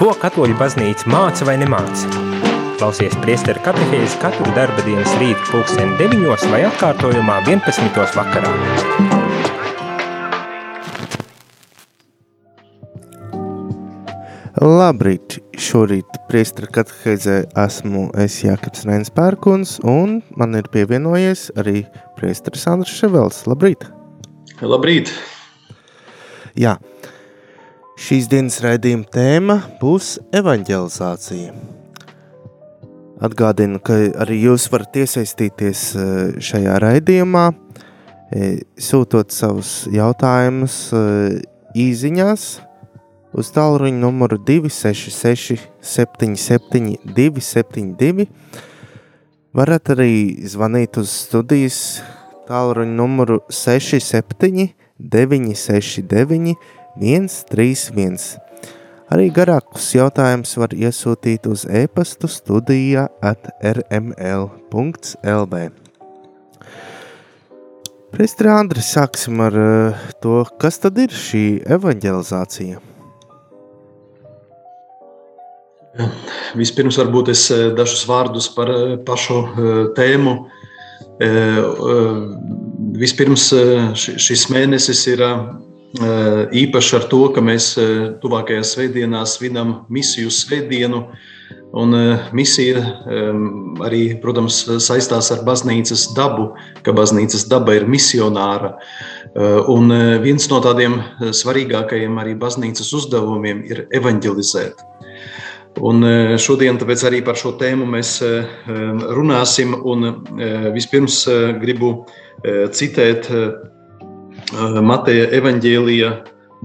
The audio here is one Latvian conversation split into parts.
Ko katoļu baznīca māca vai nemāca? Klausies priesteru katehēzi katru darba dienas rītu pulksteni 9 vai atkārtojumā 11. vakarā. Labrīt! Šorīt priesteru katehēzē esmu es Jākaps Rēns Pērkuns un man ir pievienojies arī priesteris Andris Ševels. Labrīt! Labrīt! Jā, Šīs dienas raidījuma tēma būs evanģelizācija. Atgādinu, ka arī jūs varat iesaistīties e, šajā raidījumā, e, sūtot savus jautājumus e, īsiņās uz tālruņa numuru 266, 77, 272. Varat arī zvanīt uz studijas tālruņa numuru 67, 969, 131. Arī garākus jautājumus var iesūtīt uz e-pastu studija at rml.lv. Prestri Andri, sāksim ar uh, to, kas tad ir šī evanģelizācija? Ja, vispirms varbūt es eh, dažus vārdus par eh, pašu tēmu. Vispirms šis mēnesis ir Eh, īpaši ar to, ka mēs eh, tuvākajās svētdienās svinam misiju svētdienu. Un eh, misija arī, protams, saistās ar baznīcas dabu, ka baznīcas daba ir misionāra. Un viens no tādiem svarīgākajiem arī baznīcas uzdevumiem ir evanģelizēt. Un šodien arī par šo tēmu mēs runāsim. Un vispirms gribu citēt Mateja evaņģēlija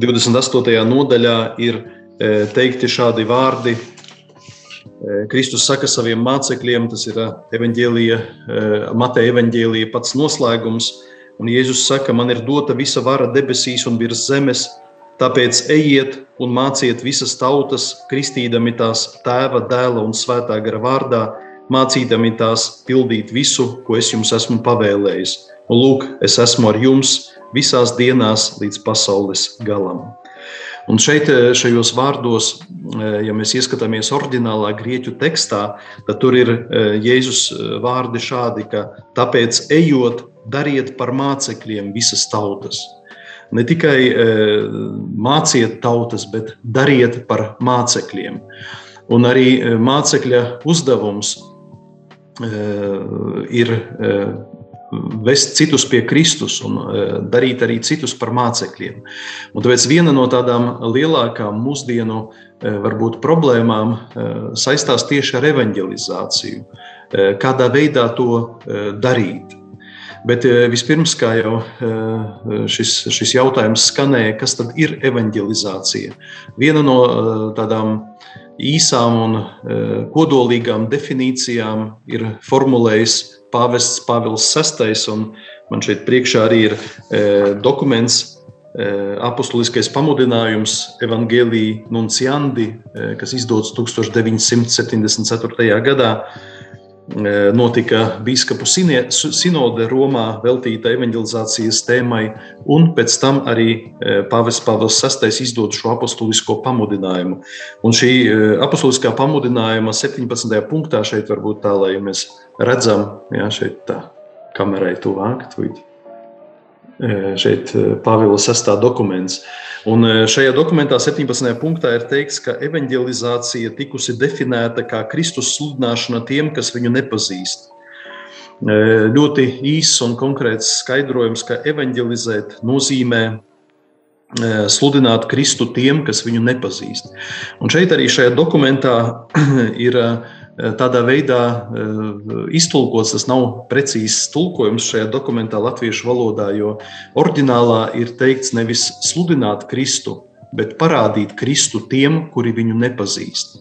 28. nodaļā ir teikti šādi vārdi. Kristus saka saviem mācekļiem, tas ir evaņģēlija, Mateja evaņģēlija pats noslēgums, un Jēzus saka, man ir dota visa vara debesīs un virs zemes, tāpēc ejiet un māciet visas tautas, kristīdami tās tēva, dēla un svētā gara vārdā, mācīdami tās pildīt visu, ko es jums esmu pavēlējis. Un lūk, es esmu ar jums visās dienās līdz pasaules galam. Un šeit, eh, šajos vārdos, eh, ja mēs ieskatāmies oriģinālā grieķu tekstā, tad tur ir eh, Jēzus vārdi šādi, ka tāpēc ejot, dariet par mācekļiem visas tautas. Ne tikai māciet tautas, bet dariet par mācekļiem. Un arī mācekļa uzdevums ir vest citus pie Kristus un e, darīt arī citus par mācekļiem. Un tāpēc viena no tādām lielākām mūsdienu varbūt, problēmām saistās tieši ar evanģelizāciju. Kādā veidā to darīt? Bet vispirms, kā jau šis, šis jautājums skanēja, kas tad ir evanģelizācija? Viena no tādām īsām un kodolīgām definīcijām ir formulējis pāvests Pāvils VI. Man šeit priekšā arī ir e, dokuments, e, apustuliskais pamudinājums Evangelija Nunciandi, kas izdots 1974. gadā. Notika biskupu sinode Romā veltīta evanģelizācijas tēmai, un pēc tam arī Pāvils Pāvils VI izdod šo apustulisko pamudinājumu. Un šī apustuliskā pamudinājuma 17. punktā šeit varbūt tā, lai mēs redzam, jā, šeit tā kamerai tuvāk. Tuvīt. Šeit Pāvila sestā dokuments. Un šajā dokumentā 17. punktā ir teikts, ka evanģelizācija tikusi definēta kā Kristus sludināšana tiem, kas viņu nepazīst. Ļoti īss un konkrēts skaidrojums, ka evanģelizēt nozīmē sludināt Kristu tiem, kas viņu nepazīst. Un šeit arī šajā dokumentā ir Eh, tādā veidā eh, iztulkots. Tas nav precīzs tulkojums šajā dokumentā latviešu valodā, jo oriģinālā ir teikts nevis sludināt Kristu, bet parādīt Kristu tiem, kuri viņu nepazīst.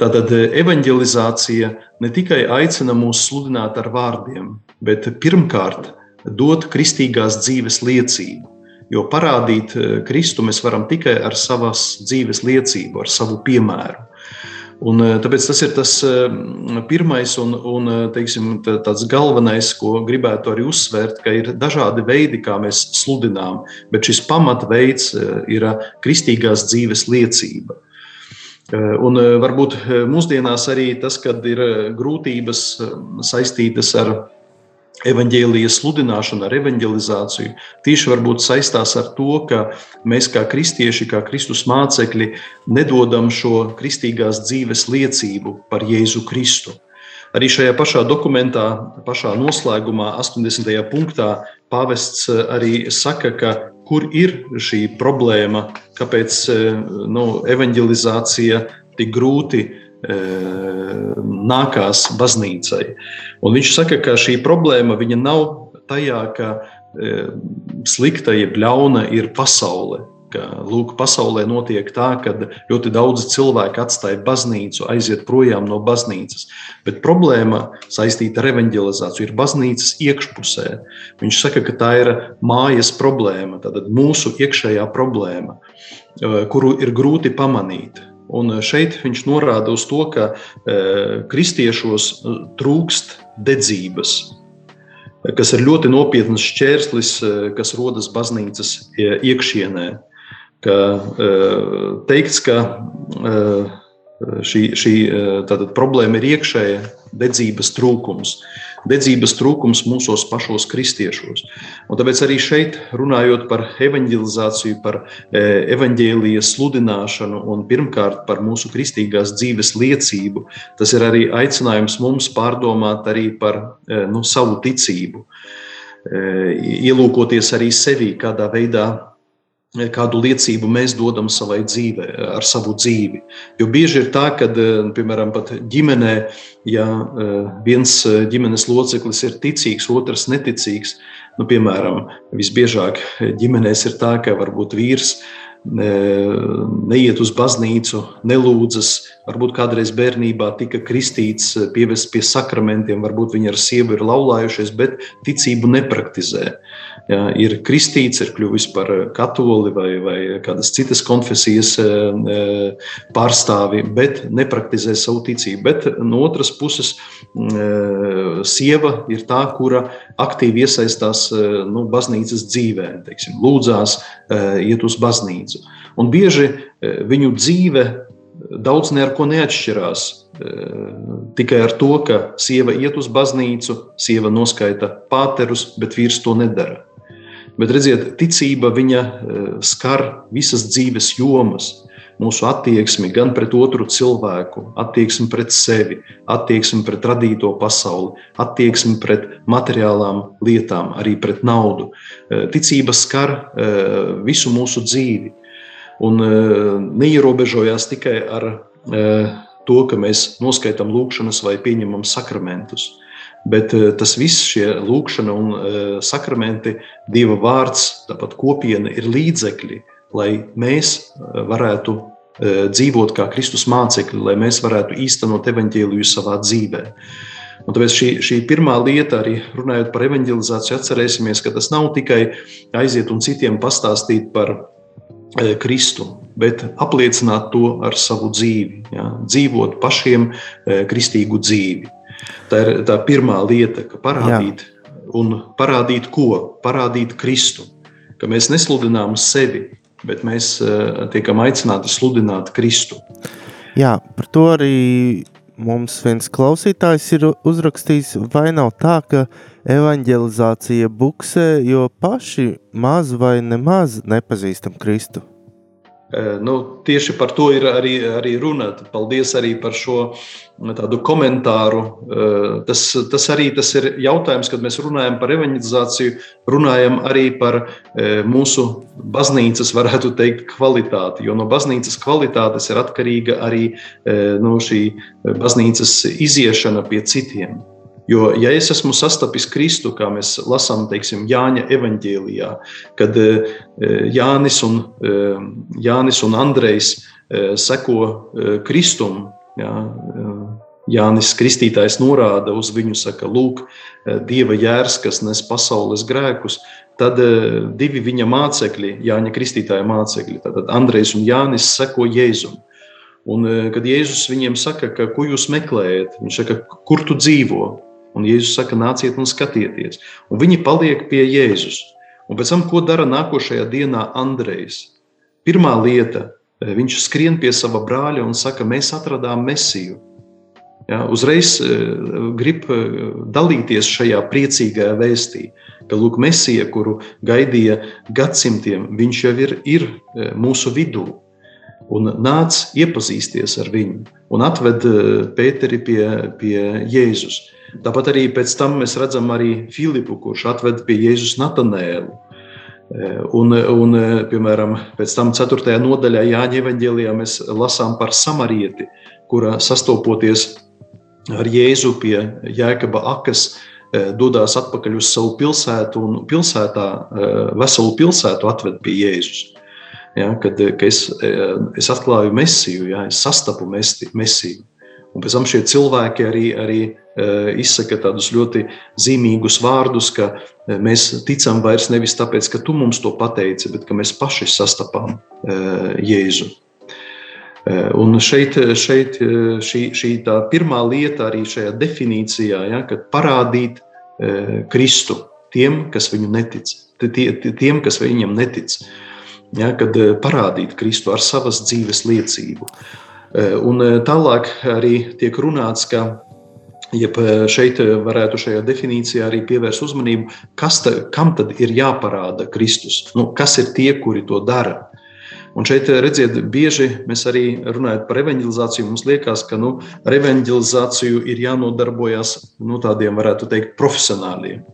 Tātad eh, evanģelizācija ne tikai aicina mūs sludināt ar vārdiem, bet pirmkārt dot kristīgās dzīves liecību. Jo parādīt Kristu mēs varam tikai ar savas dzīves liecību, ar savu piemēru. Un, eh, tāpēc tas ir tas eh, pirmais un, un eh, teiksim, tāds galvenais, ko gribētu arī uzsvērt, ka ir dažādi veidi, kā mēs sludinām, bet šis pamatveids ir kristīgās dzīves liecība. Un varbūt mūsdienās arī tas, kad ir grūtības saistītas ar evaņģēlijas sludināšana, ar evanģelizāciju, tieši varbūt saistās ar to, ka mēs kā kristieši, kā Kristus mācekļi, nedodam šo kristīgās dzīves liecību par Jēzu Kristu. Arī šajā pašā dokumentā, pašā noslēgumā, 80. punktā, pāvests arī saka, ka kur ir šī problēma, kāpēc nu, evanģelizācija tik grūti nākās baznīcai. Un viņš saka, ka šī problēma nav tajā, ka slikta, jeb ļauna ir pasaule. Ka, lūk, pasaulē notiek tā, ka ļoti daudz cilvēku atstāja baznīcu, aiziet projām no baznīcas. Bet problēma saistīta ar evanģelizāciju ir baznīcas iekšpusē. Viņš saka, ka tā ir mājas problēma, tātad mūsu iekšējā problēma, kuru ir grūti pamanīt. Un šeit viņš norāda uz to, ka e, kristiešos e, trūkst dedzības, kas ir ļoti nopietns šķērslis, kas rodas baznīcas iekšienē. Ka, teikts, ka šī, šī problēma ir iekšēja dedzības trūkums dedzības trūkums mūsos pašos kristiešos. Un tāpēc arī šeit, runājot par evanģelizāciju, par e, evanģēlijas sludināšanu un pirmkārt par mūsu kristīgās dzīves liecību, tas ir arī aicinājums mums pārdomāt arī par e, nu, savu ticību, e, ielūkoties arī sevī, kādā veidā kādu liecību mēs dodam savai dzīvē, ar savu dzīvi. Jo bieži ir tā, ka, eh, piemēram, pat ģimenē, ja eh, viens eh, ģimenes loceklis ir ticīgs, otrs neticīgs, nu, piemēram, visbiežāk ģimenēs ir tā, ka varbūt vīrs neiet uz baznīcu, nelūdzas, varbūt kādreiz bērnībā tika kristīts, pievests pie sakramentiem, varbūt viņi ar sievu ir laulājušies, bet ticību nepraktizē jā, ir kristīts, ir kļuvis par katoli vai, vai kādas citas konfesijas e, e, pārstāvi, bet nepraktizē savu ticību. Bet no otras puses, e, sieva ir tā, kura aktīvi iesaistās nu, baznīcas dzīvē, teiksim, lūdzās, iet uz baznīcu. Un bieži viņu dzīve daudz ne ar ko neatšķirās. Tikai ar to, ka sieva iet uz baznīcu, sieva noskaita pāterus, bet vīrs to nedara. Bet redziet, ticība viņa eh, skar visas dzīves jomas. Mūsu attieksmi gan pret otru cilvēku, attieksmi pret sevi, attieksmi pret radīto pasauli, attieksmi pret materiālām lietām, arī pret naudu. Eh, ticība skar eh, visu mūsu dzīvi un neierobežojās tikai ar to, ka mēs noskaitām lūgšanas vai pieņemam sakramentus. Bet eh, tas viss, šie lūkšana un eh, sakramenti, Dieva vārds, tāpat kopiena ir līdzekļi, lai mēs eh, varētu dzīvot kā Kristus mācekļi, lai mēs varētu īstenot evaņģēliju savā dzīvē. Un tāpēc šī, šī pirmā lieta, arī runājot par evanģelizāciju, atcerēsimies, ka tas nav tikai aiziet un citiem pastāstīt par Kristu, bet apliecināt to ar savu dzīvi, ja, dzīvot pašiem kristīgu dzīvi. Tā ir tā pirmā lieta, ka parādīt, Jā. un parādīt ko? Parādīt Kristu. Ka mēs nesludinām sevi, bet mēs uh, tiekam aicināti sludināt Kristu. Jā, par to arī mums viens klausītājs ir uzrakstījis, vai nav tā, ka evanģelizācija buksē, jo paši maz vai nemaz nepazīstam Kristu. Nu, tieši par to ir arī, arī runa. Paldies arī par šo tādu komentāru. Tas, tas arī tas ir jautājums, kad mēs runājam par evanģelizāciju, runājam arī par mūsu baznīcas, varētu teikt, kvalitāti. Jo no baznīcas kvalitātes ir atkarīga arī no šī baznīcas iziešana pie citiem. Jo, ja es esmu sastapis Kristu, kā mēs lasām teiksim, Jāņa evanģēlijā, kad eh, Jānis un, eh, Jānis un Andrejs eh, seko Kristum, jā, Jānis Kristītājs norāda uz viņu, saka, lūk, Dieva jērs, kas nes pasaules grēkus, tad divi viņa mācekļi, Jāņa Kristītāja mācekļi, tātad Andrejs un Jānis seko Jēzum. Un, kad Jēzus viņiem saka, ka, ko jūs meklējat, viņš saka, kur tu dzīvo? Un Jēzus saka, nāciet un skatieties. Un viņi paliek pie Jēzus. Un pēc tam, ko dara nākošajā dienā Andrejs? Pirmā lieta, viņš skrien pie sava brāļa un saka, mēs atradām mesiju. Ja, uzreiz grib dalīties šajā priecīgajā vēstī, ka lūk, mesija, kuru gaidīja gadsimtiem, viņš jau ir, ir mūsu vidū un nāc iepazīsties ar viņu un atved Pēteri pie, pie Jēzus. Tāpat arī pēc tam mēs redzam arī Filipu, kurš atved pie Jēzus Natanēlu. Un, un, piemēram, pēc tam 4. nodaļā Jāņa evanģēlijā mēs lasām par samarieti, kura sastopoties ar Jēzu pie Jēkaba akas, dodas atpakaļ uz savu pilsētu un pilsētā, veselu pilsētu atved pie Jēzus. Ja, kad es, es atklāju mesiju, ja, es sastapu mesiju. Un pēc tam šie cilvēki arī, arī izsaka tādus ļoti zīmīgus vārdus, ka mēs ticam vairs nevis tāpēc, ka tu mums to pateici, bet ka mēs paši sastapām Jēzu. Un šeit, šeit šī, šī tā pirmā lieta arī šajā definīcijā, ja, kad parādīt Kristu tiem, kas viņu netic, tiem, kas viņam netic, ja, kad parādīt Kristu ar savas dzīves liecību. Un tālāk arī tiek runāts, ka Jeb šeit varētu šajā definīcijā arī pievērst uzmanību, kas ta, kam tad ir jāparāda Kristus. Nu, kas ir tie, kuri to dara? Un šeit, redziet, bieži mēs arī runājam par evanģelizāciju. Mums liekas, ka nu, ar evanģelizāciju ir jānodarbojas nu, tādiem, varētu teikt, profesionāļiem,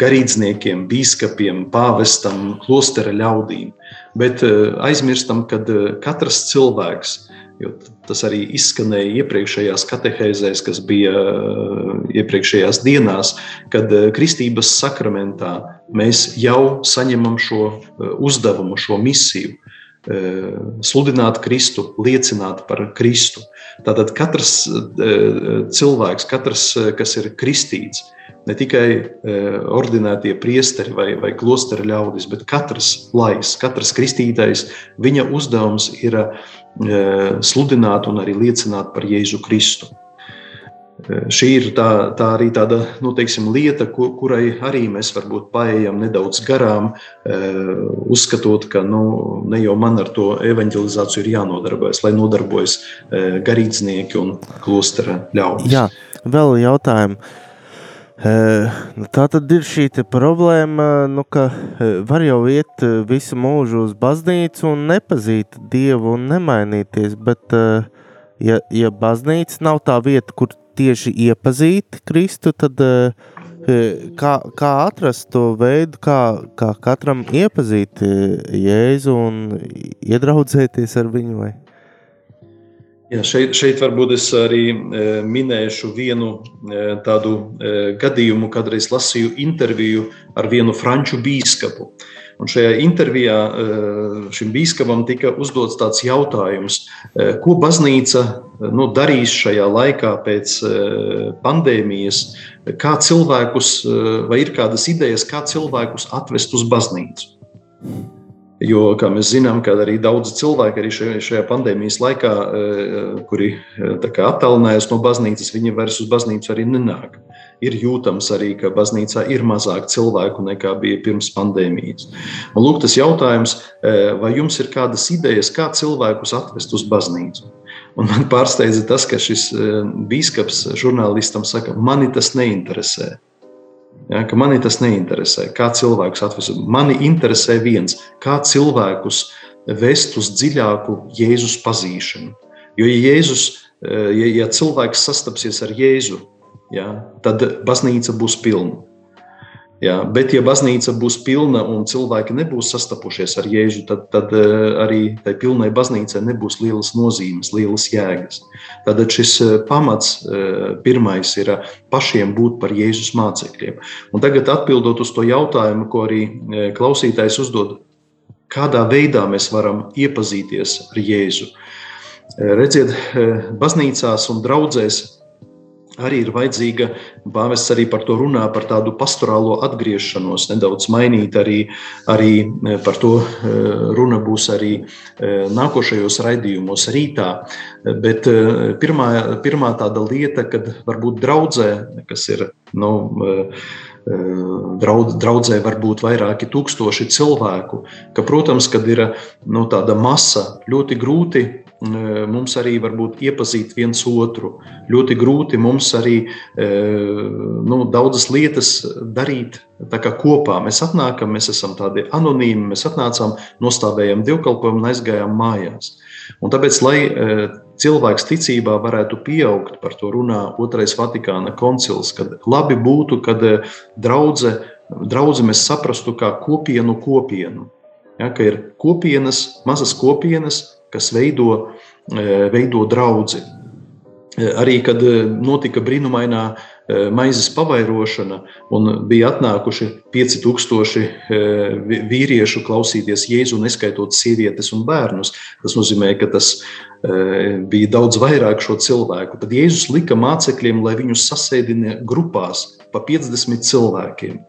garīdzniekiem, biskupiem, pāvestam, klostera ļaudīm. Bet aizmirstam, ka katrs cilvēks Jo tas arī izskanēja iepriekšējās katehēzēs, kas bija uh, iepriekšējās dienās, kad uh, kristības sakramentā mēs jau saņemam šo uh, uzdevumu, šo misiju sludināt Kristu, liecināt par Kristu. Tātad katrs cilvēks, katrs, kas ir kristīts, ne tikai ordinētie priesteri vai, vai klosteri ļaudis, bet katrs lais, katrs kristītais, viņa uzdevums ir sludināt un arī liecināt par Jēzu Kristu. Šī ir tā, tā arī tāda nu, teiksim, lieta, kur, kurai arī mēs varbūt paējam nedaudz garām, uzskatot, ka nu, ne jau man ar to evanģelizāciju ir jānodarbojas, lai nodarbojas garīdznieki un klostera ļaudis. Jā, vēl jautājumu. Nu, tā tad ir šī problēma, nu, ka var jau iet visu mūžu uz baznīcu un nepazīt Dievu un nemainīties, bet ja, ja baznīca nav tā vieta, kur tieši iepazīt Kristu, tad kā, kā atrast to veidu, kā, kā katram iepazīt Jēzu un iedraudzēties ar viņu? Vai? Jā, šeit, šeit varbūt es arī e, minēšu vienu e, tādu e, gadījumu, kadreiz lasīju interviju ar vienu franču bīskapu. Un šajā intervijā šim bīskapam tika uzdots tāds jautājums, ko baznīca nu, darīs šajā laikā pēc pandēmijas, kā cilvēkus, vai ir kādas idejas, kā cilvēkus atvest uz baznīcu. Jo, kā mēs zinām, arī daudz cilvēku arī šajā pandēmijas laikā, eh, kuri eh, attālinājās no baznīcas, viņi vairs uz baznīcu arī nenāk. Ir jūtams arī, ka baznīcā ir mazāk cilvēku nekā bija pirms pandēmijas. Un, lūk, tas jautājums, eh, vai jums ir kādas idejas, kā cilvēkus atvest uz baznīcu? Un man pārsteidza tas, ka šis biskups žurnālistam saka, mani tas neinteresē. Ja, mani tas neinteresē, kā cilvēkus atvest. Mani interesē viens, kā cilvēkus vest uz dziļāku Jēzus pazīšanu. Jo, ja, Jēzus, ja, ja cilvēks sastapsies ar Jēzu, ja, tad baznīca būs pilna. Jā, bet, ja baznīca būs pilna un cilvēki nebūs sastapušies ar Jēzu, tad, tad eh, arī tai pilnai baznīcai nebūs lielas nozīmes, lielas jēgas. Tad šis eh, pamats eh, pirmais ir pašiem būt par Jēzus mācekļiem. Un tagad atbildot uz to jautājumu, ko arī klausītājs uzdod, kādā veidā mēs varam iepazīties ar Jēzu. Redziet, baznīcās un draudzēs arī ir vajadzīga, Pāvests arī par to runā, par tādu pastorālo atgriešanos, nedaudz mainīt arī, arī e, par to e, runa būs arī e, nākošajos raidījumos rītā. Bet pirmā, pirmā tāda lieta, kad varbūt draudzē, kas ir nu, draudz, draudzē var būt vairāki tūkstoši cilvēku, ka, protams, kad ir nu, tāda masa, ļoti grūti mums arī varbūt iepazīt viens otru. Ļoti grūti mums arī nu, daudzas lietas darīt kopā. Mēs atnākam, mēs esam tādi anonīmi, mēs atnācām, nostājām dievkalpojumu un aizgājām mājās. Un tāpēc, lai cilvēks ticībā varētu pieaugt, par to runā Otrais Vatikāna koncils, kad labi būtu, kad draudze, draudze mēs saprastu kā kopienu kopienu. Ja, ka ir kopienas, mazas kopienas, kas veido, e, veido draugu. E, arī kad e, notika brīnumainā maizes pavairošana un bija atnākuši 5000 vīriešu klausīties Jēzu, neskaitot sievietes un bērnus. Tas nozīmē, ka tas bija daudz vairāk šo cilvēku. Tad Jēzus lika mācekļiem, lai viņus sasēdina grupās pa 50 cilvēkiem.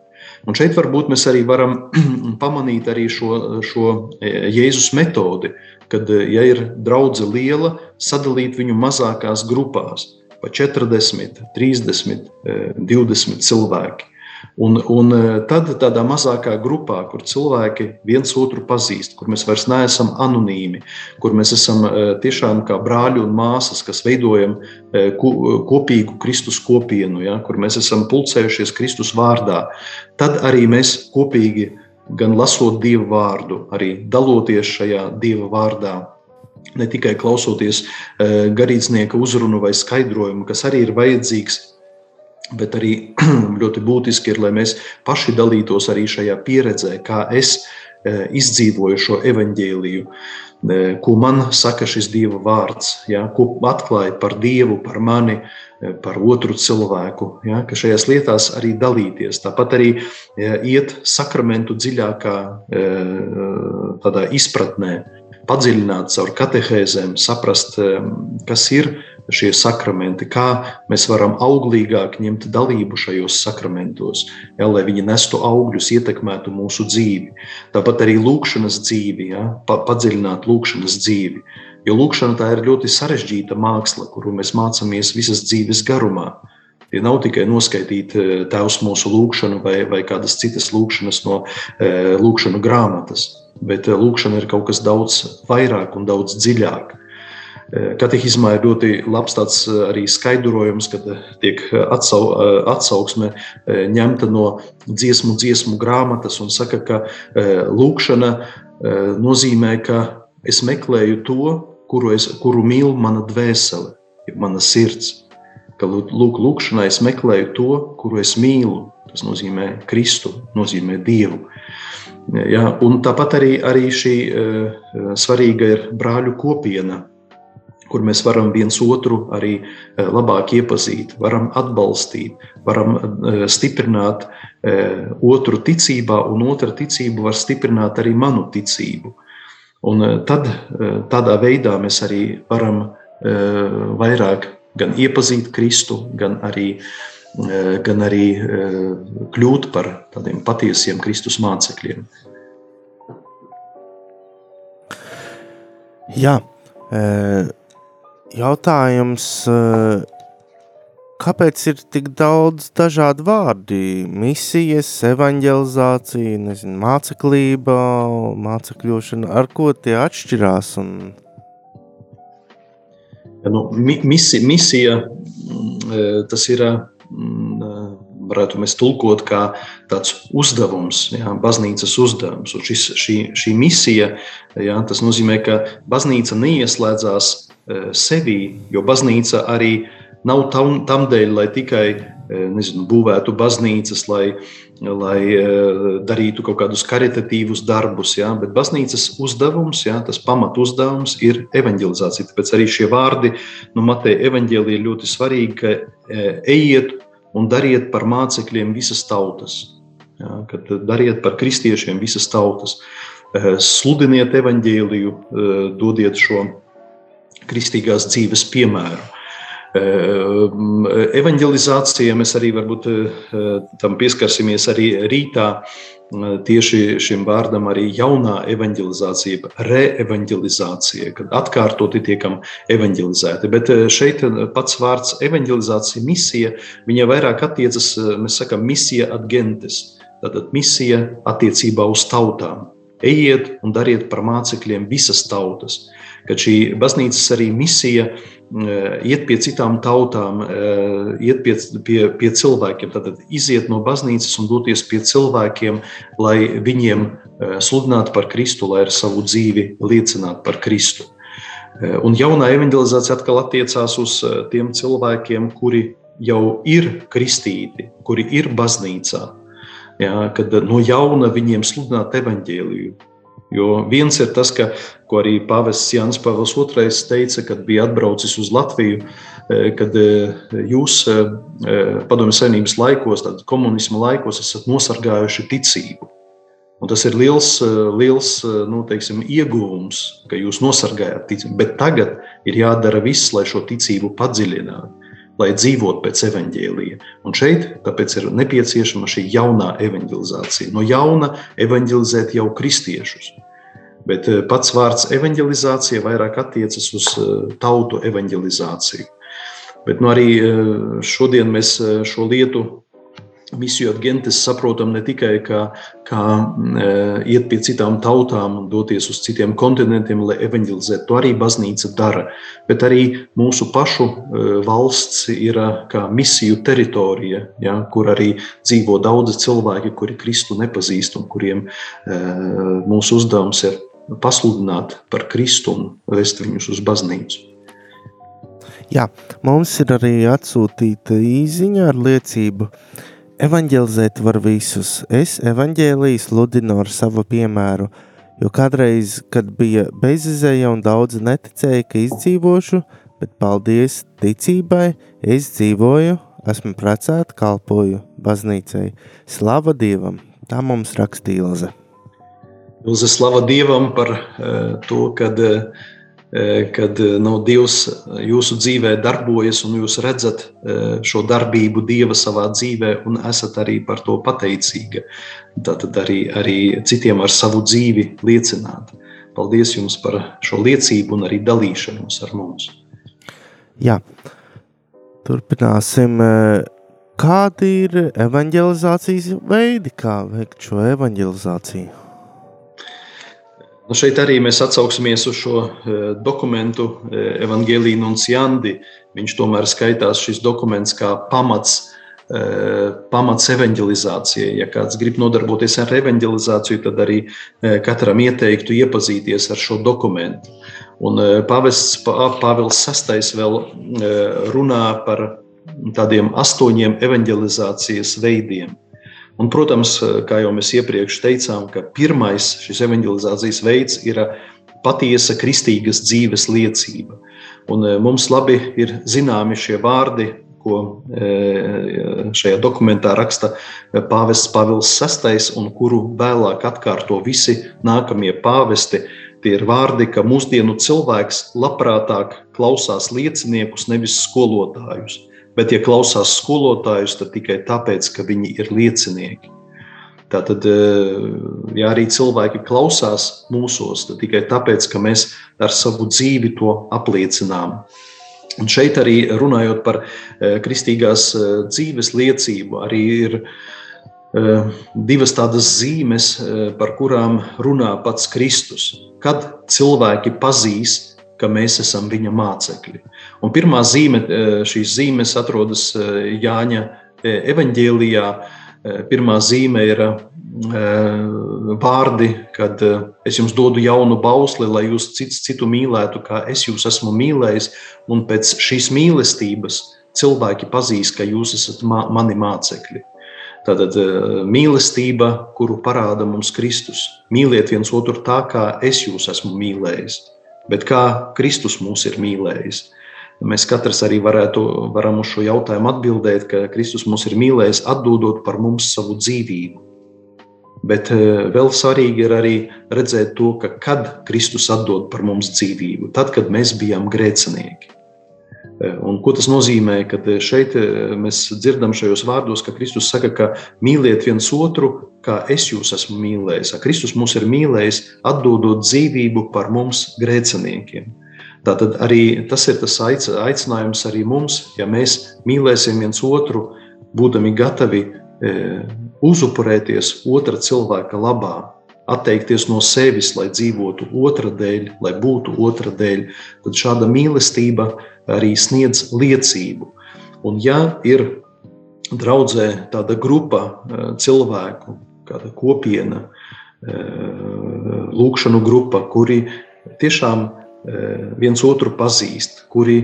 Un šeit varbūt mēs arī varam pamanīt arī šo, šo Jēzus metodi, kad, e, ja ir draudzene liela, sadalīt viņu mazākās grupās, pa 40, 30, 20 cilvēki. Un, un e, tad tādā mazākā grupā, kur cilvēki viens otru pazīst, kur mēs vairs neesam anonīmi, kur mēs esam e, tiešām kā brāļi un māsas, kas veidojam kopīgu Kristus kopienu, ja, kur mēs esam pulcējušies Kristus vārdā, tad arī mēs kopīgi gan lasot Dieva vārdu, arī daloties šajā Dieva vārdā, ne tikai klausoties garīdznieka uzrunu vai skaidrojumu, kas arī ir vajadzīgs Bet arī ļoti būtiski ir, lai mēs paši dalītos arī šajā pieredzē, kā es e, izdzīvoju šo evaņģēliju, e, ko man saka šis Dieva vārds, ja, ko atklāja par Dievu, par mani, e, par otru cilvēku, ja, ka šajās lietās arī dalīties. Tāpat arī iet sakramentu dziļākā tādā izpratnē, padziļināt caur katehēzēm, saprast, kas ir šie sakramenti, kā mēs varam auglīgāk ņemt dalību šajos sakramentos, ja, lai viņi nestu augļus, ietekmētu mūsu dzīvi. Tāpat arī lūkšanas dzīvi, ja, pa, padziļināt lūkšanas dzīvi. Jo lūkšana tā ir ļoti sarežģīta māksla, kuru mēs mācāmies visas dzīves garumā. Tie nav tikai noskaitīt eh, tēvs mūsu lūgšanu vai, vai kādas citas lūgšanas no e, lūgšanu grāmatas, bet eh, lūgšana ir kaut kas daudz vairāk un daudz dziļāk. Katehismā ir ļoti labs tāds arī skaidrojums, kad tiek atsau, atsauksme ņemta no dziesmu, dziesmu grāmatas un saka, ka lūkšana nozīmē, ka es meklēju to, kuru, es, kuru mīl mana dvēsele, mana sirds. Ka lūk, lūkšanā es meklēju to, kuru es mīlu. Tas nozīmē Kristu, nozīmē Dievu. Ja, un tāpat arī, arī šī uh, svarīga ir brāļu kopiena, kur mēs varam viens otru arī eh, labāk iepazīt, varam atbalstīt, varam eh, stiprināt otru ticībā, un otra ticība var stiprināt arī manu ticību. Un tad tādā veidā mēs arī varam vairāk gan iepazīt Kristu, gan arī, gan arī kļūt par tādiem patiesiem Kristus mācekļiem. Jā, jautājums, eh, kāpēc ir tik daudz dažādu vārdu? Misijas, evanģelizācija, nezinu, māceklība, mācekļošana, ar ko tie atšķirās? Un... Ja, nu, mi, misi, misija mm, eh, tas ir. Mm, varētu mēs tulkot kā tāds uzdevums, jā, baznīcas uzdevums. Un šis, šī, šī misija, jā, tas nozīmē, ka baznīca neieslēdzās Eh, sevī, jo baznīca arī nav tam, tam dēļ, lai tikai eh, nezinu, būvētu baznīcas, lai, lai eh, darītu kaut kādus karitatīvus darbus, ja? bet baznīcas uzdevums, ja? tas pamat uzdevums ir evanģelizācija. Tāpēc arī šie vārdi no nu, Mateja evanģēlija ir ļoti svarīgi, ka ejiet un dariet par mācekļiem visas tautas. Ja? Kad dariet par kristiešiem visas tautas. Sludiniet evanģēliju, dodiet šo kristīgās dzīves piemēru. Evangelizācija mēs arī varbūt tam pieskarsimies arī rītā. tieši šim vārdam arī jaunā evanģelizācija, reevanģelizācija, kad atkārtoti tiekam evanģelizēti. Bet šeit pats vārds evanģelizācija, misija, viņa vairāk attiecas, mēs sakam, misija ad gentes, tātad misija attiecībā uz tautām. Ejiet un dariet par mācekļiem visas tautas. Kad šī baznīcas arī misija Eh, iet pie citām tautām, eh, iet pie, pie, pie cilvēkiem, tad iziet no baznīcas un doties pie cilvēkiem, lai viņiem eh, sludinātu par Kristu, lai ar savu dzīvi liecinātu par Kristu. Un jaunā evanģelizācija atkal attiecās uz tiem cilvēkiem, kuri jau ir kristīti, kuri ir baznīcā. Ja, kad no jauna viņiem sludināt evaņģēliju, Jo viens ir tas, ka, ko arī Pāvests Jānis Pāvils II teica, kad bija atbraucis uz Latviju, e, kad e, jūs e, padomju savienības laikos, tad komunisma laikos esat nosargājuši ticību. Un tas ir liels, liels nu, teiksim, ieguvums, ka jūs nosargājat ticību. Bet tagad ir jādara viss, lai šo ticību padziļinātu lai dzīvotu pēc evaņģēlīja. Un šeit tāpēc ir nepieciešama šī jaunā evaņģelizācija. No jauna evaņģelizēt jau kristiešus. Bet eh, pats vārds evanģelizācija vairāk attiecas uz eh, tautu evanģelizāciju. Bet nu, arī eh, šodien mēs šo lietu misiju agentes saprotam ne tikai kā, kā iet pie citām tautām un doties uz citiem kontinentiem, lai evanģelizētu. To arī baznīca dara. Bet arī mūsu pašu valsts ir kā misiju teritorija, ja, kur arī dzīvo daudzi cilvēki, kuri Kristu nepazīst un kuriem mūsu uzdevums ir pasludināt par Kristu un vest viņus uz baznīcu. Jā, mums ir arī atsūtīta īziņa ar liecību. Evangelizēt var visus. Es evaņģēlīju sludinu ar savu piemēru, jo kādreiz, kad bija bezizēja un daudzi neticēja, ka izdzīvošu, bet paldies ticībai, es dzīvoju, esmu precēta, kalpoju baznīcai. Slava Dievam! Tā mums rakstīja Ilze. Ilze slava Dievam par eh, to, kad, eh, kad eh, no Dievs jūsu dzīvē darbojas un jūs redzat šo darbību Dieva savā dzīvē un esat arī par to pateicīga. Tātad arī, arī citiem ar savu dzīvi liecināt. Paldies jums par šo liecību un arī dalīšanos ar mums. Jā, turpināsim. Kādi ir evanģelizācijas veidi, kā veikt šo evanģelizāciju? Nu šeit arī mēs atsauksimies uz šo e, dokumentu e, Evangelija Nunciandi. Viņš tomēr skaitās šis dokuments kā pamats, e, pamats evanģelizācijai. Ja kāds grib nodarboties ar evanģelizāciju, tad arī katram ieteiktu iepazīties ar šo dokumentu. Un Pāvests Pāvils VI vēl runā par tādiem astoņiem evanģelizācijas veidiem. Un, protams, kā jau mēs iepriekš teicām, ka pirmais šis evanģelizācijas veids ir patiesa kristīgas dzīves liecība. Un e, mums labi ir zināmi šie vārdi, ko e, šajā dokumentā raksta pāvests Pāvils VI, un kuru vēlāk atkārto visi nākamie pāvesti. Tie ir vārdi, ka mūsdienu cilvēks labprātāk klausās lieciniekus, nevis skolotājus bet, ja klausās skolotājus, tad tikai tāpēc, ka viņi ir liecinieki. Tātad, eh, ja arī cilvēki klausās mūsos, tad tikai tāpēc, ka mēs ar savu dzīvi to apliecinām. Un šeit arī runājot par eh, kristīgās eh, dzīves liecību, arī ir divas tādas zīmes, par kurām runā pats Kristus. Kad cilvēki pazīs ka mēs esam viņa mācekļi. Un pirmā zīme, e, šīs zīmes atrodas e, Jāņa e, evanģēlijā. Pirmā zīme ir vārdi, kad es jums dodu jaunu bausli, lai jūs cits citu mīlētu, kā es jūs esmu mīlējis. Un pēc šīs mīlestības cilvēki pazīs, ka jūs esat mani mācekļi. Tātad mīlestība, kuru parāda mums Kristus. Mīliet viens otru tā, kā es jūs esmu mīlējis bet kā Kristus mūs ir mīlējis. Mēs katrs arī varētu, varam uz šo jautājumu atbildēt, ka Kristus mūs ir mīlējis, atdodot par mums savu dzīvību. Bet eh, vēl svarīgi ir arī redzēt to, ka kad Kristus atdod par mums dzīvību, tad, kad mēs bijām grēcinieki. Eh, un ko tas nozīmē? Kad šeit eh, mēs dzirdam šajos vārdos, ka Kristus saka, ka mīliet viens otru kā es jūs esmu mīlējis. Kristus mūs ir mīlējis, atdodot dzīvību par mums grēciniekiem. Tātad arī tas ir tas aicinājums arī mums, ja mēs mīlēsim viens otru, būdami gatavi e, uzupurēties otra cilvēka labā, atteikties no sevis, lai dzīvotu otra dēļ, lai būtu otra dēļ, tad šāda mīlestība arī sniedz liecību. Un ja ir draudzē tāda grupa e, cilvēku, kāda kopiena, e, lūkšanu grupa, kuri tiešām viens otru pazīst, kuri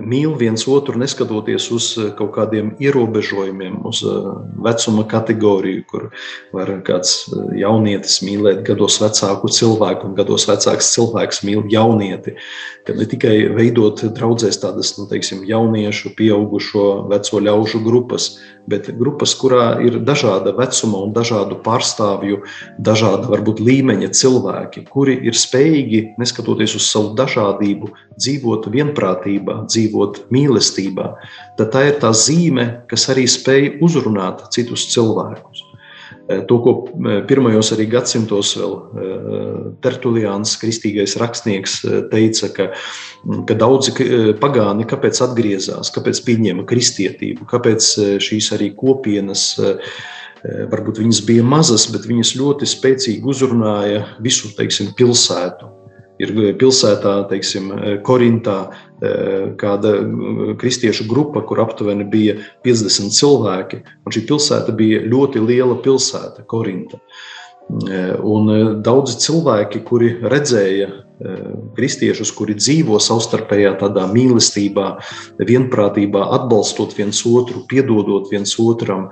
mīl viens otru, neskatoties uz eh, kaut kādiem ierobežojumiem, uz eh, vecuma kategoriju, kur var kāds eh, jaunietis mīlēt gados vecāku cilvēku, un gados vecāks cilvēks mīl jaunieti. Kad ne tikai veidot draudzēs tādas nu, teiksim, jauniešu, pieaugušo, veco ļaužu grupas, bet grupas, kurā ir dažāda vecuma un dažādu pārstāvju, dažāda varbūt līmeņa cilvēki, kuri ir spējīgi, neskatoties uz savu dažādību, dzīvot vienprātībā, dzīvot mīlestībā, tad tā ir tā zīme, kas arī spēj uzrunāt citus cilvēkus. Eh, to, ko eh, pirmajos arī gadsimtos vēl eh, Tertuliāns, kristīgais rakstnieks, teica, ka, mm, ka daudzi pagāni kāpēc atgriezās, kāpēc pieņēma kristietību, kāpēc šīs arī kopienas varbūt viņas bija mazas, bet viņas ļoti spēcīgi uzrunāja visu teiksim, pilsētu ir eh, pilsētā, teiksim, eh, Korintā, eh, kāda kristiešu grupa, kur aptuveni bija 50 cilvēki. Un šī pilsēta bija ļoti liela pilsēta, Korinta. Un daudzi cilvēki, kuri redzēja kristiešus, kuri dzīvo savstarpējā tādā mīlestībā, vienprātībā, atbalstot viens otru, piedodot viens otram,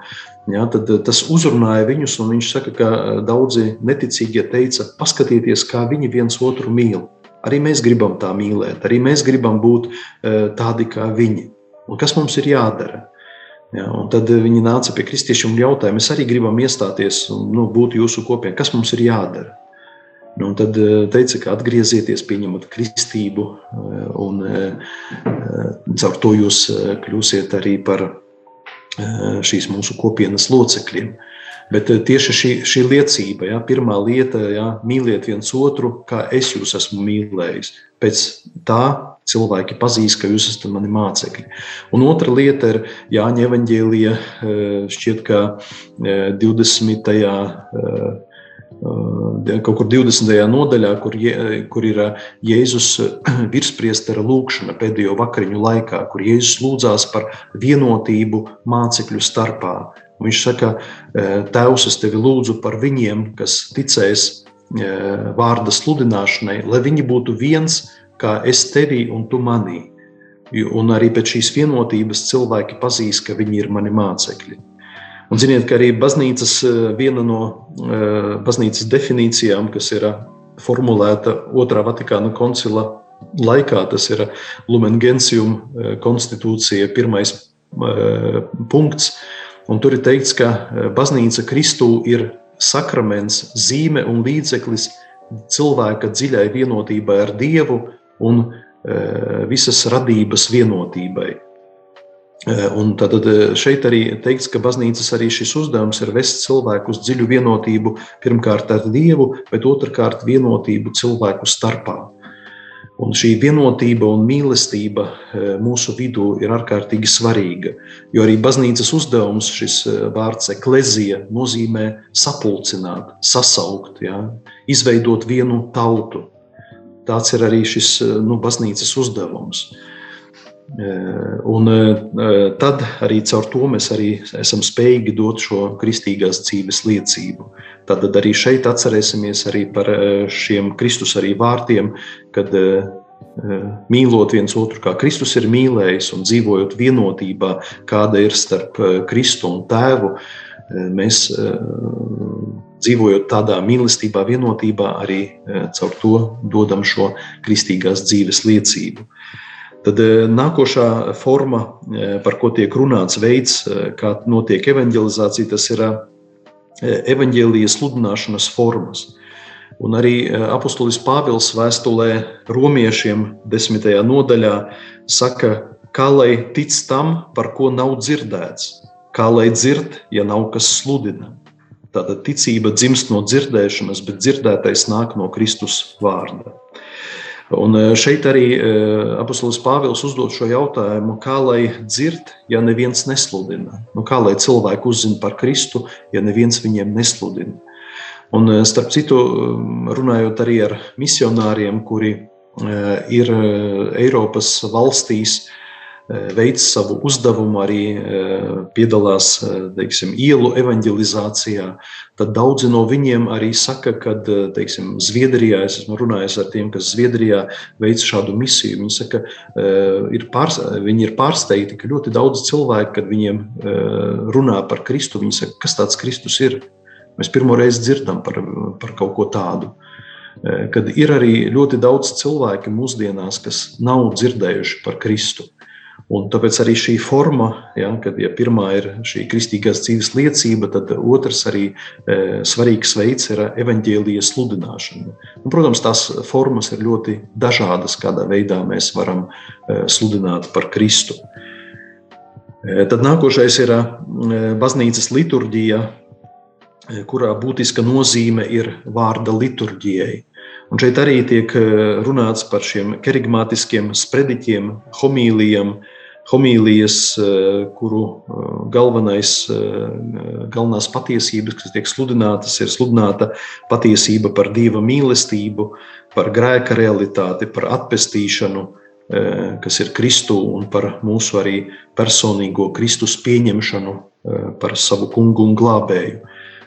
Ja, tad eh, tas uzrunāja viņus, viņš saka, ka eh, daudzi neticīgie teica, paskatieties, kā viņi viens otru mīl. Arī mēs gribam tā mīlēt, arī mēs gribam būt eh, tādi kā viņi. Un kas mums ir jādara? Ja, tad viņi nāca pie kristiešiem un jautāja, mēs arī gribam iestāties un nu, būt jūsu kopienā. Kas mums ir jādara? Nu, tad teica, ka atgriezieties, pieņemat kristību, un caur to jūs kļūsiet arī par Eh, šīs mūsu kopienas locekļiem. Bet eh, tieši šī, šī liecība, ja, pirmā lieta, ja, mīliet viens otru, kā es jūs esmu mīlējis. Pēc tā cilvēki pazīs, ka jūs esat mani mācekļi. Un otra lieta ir Jāņa Evanģēlija, eh, šķiet, ka 20 kaut kur 20. nodaļā, kur, kur ir Jēzus virspriestera lūkšana pēdējo vakariņu laikā, kur Jēzus lūdzās par vienotību mācekļu starpā. Viņš saka, Tēvs, es tevi lūdzu par viņiem, kas ticēs vārda sludināšanai, lai viņi būtu viens, kā es tevī un tu manī. Un arī pēc šīs vienotības cilvēki pazīs, ka viņi ir mani mācekļi. Un ziniet, ka arī baznīcas eh, viena no eh, baznīcas definīcijām, kas ir eh, formulēta Otrā Vatikāna koncila laikā, tas ir Lumen Gentium konstitūcija, pirmais punkts. Un tur ir teikts, ka baznīca Kristū ir sakraments, zīme un līdzeklis cilvēka dziļai vienotībai ar Dievu un visas radības vienotībai. Eh, un tad eh, šeit arī teikts, ka baznīcas arī šis uzdevums ir vest cilvēku uz dziļu vienotību pirmkārt ar Dievu, bet otrkārt vienotību cilvēku starpā. Un šī vienotība un mīlestība mūsu vidū ir ārkārtīgi svarīga. Jo arī baznīcas uzdevums, šis vārds eklezija, nozīmē sapulcināt, sasaukt, ja, izveidot vienu tautu. Tāds ir arī šis nu, baznīcas uzdevums. Eh, un eh, tad arī caur to mēs arī esam spējīgi dot šo kristīgās dzīves liecību. Tad arī šeit atcerēsimies arī par eh, šiem Kristus arī vārtiem, kad mīlot viens otru, kā Kristus ir mīlējis un dzīvojot vienotībā, kāda ir starp Kristu un Tēvu, mēs dzīvojot tādā mīlestībā, vienotībā, arī caur to dodam šo kristīgās dzīves liecību. Tad eh, nākošā forma, eh, par ko tiek runāts, veids, kā notiek evanģelizācija, tas ir evanģēlijas sludināšanas formas. Un arī apustulis Pāvils vēstulē romiešiem desmitajā nodaļā saka, kā lai tic tam, par ko nav dzirdēts, kā lai dzird, ja nav kas sludina. Tātad ticība dzimst no dzirdēšanas, bet dzirdētais nāk no Kristus vārda. Un e, šeit arī e, apustulis Pāvils uzdod šo jautājumu, kā lai dzird, ja neviens nesludina? Nu, kā lai cilvēki uzzina par Kristu, ja neviens viņiem nesludina? Un, e, starp citu, runājot arī ar misionāriem, kuri ir Eiropas valstīs, veic savu uzdevumu, arī eh, piedalās eh, teiksim, ielu evanģelizācijā, tad daudzi no viņiem arī saka, ka teiksim, Zviedrijā, es esmu runājis ar tiem, kas Zviedrijā veic šādu misiju. Viņi saka, ir pārs, viņi ir pārsteigti, ka ļoti daudz cilvēku, kad viņiem runā par Kristu, viņi saka, kas tāds Kristus ir. Mēs pirmo reizi dzirdam par, par kaut ko tādu. Kad ir arī ļoti daudz cilvēku mūsdienās, kas nav dzirdējuši par Kristu. Un tāpēc arī šī forma, ja, kad ja pirmā ir šī kristīgās dzīves liecība, tad otrs arī e, svarīgs veids ir evaņģēlijas sludināšana. Un, protams, tās formas ir ļoti dažādas, kādā veidā mēs varam e, sludināt par Kristu. E, tad nākošais ir e, baznīcas liturģija, e, kurā būtiska nozīme ir vārda liturģijai. Un šeit arī tiek e, runāts par šiem kerigmātiskiem sprediķiem, homīlijiem, homīlijas, eh, kuru eh, galvenais, eh, galvenās patiesības, kas tiek sludinātas, ir sludināta patiesība par dieva mīlestību, par grēka realitāti, par atpestīšanu, kas ir Kristu un par mūsu arī personīgo Kristus pieņemšanu par savu kungu un glābēju,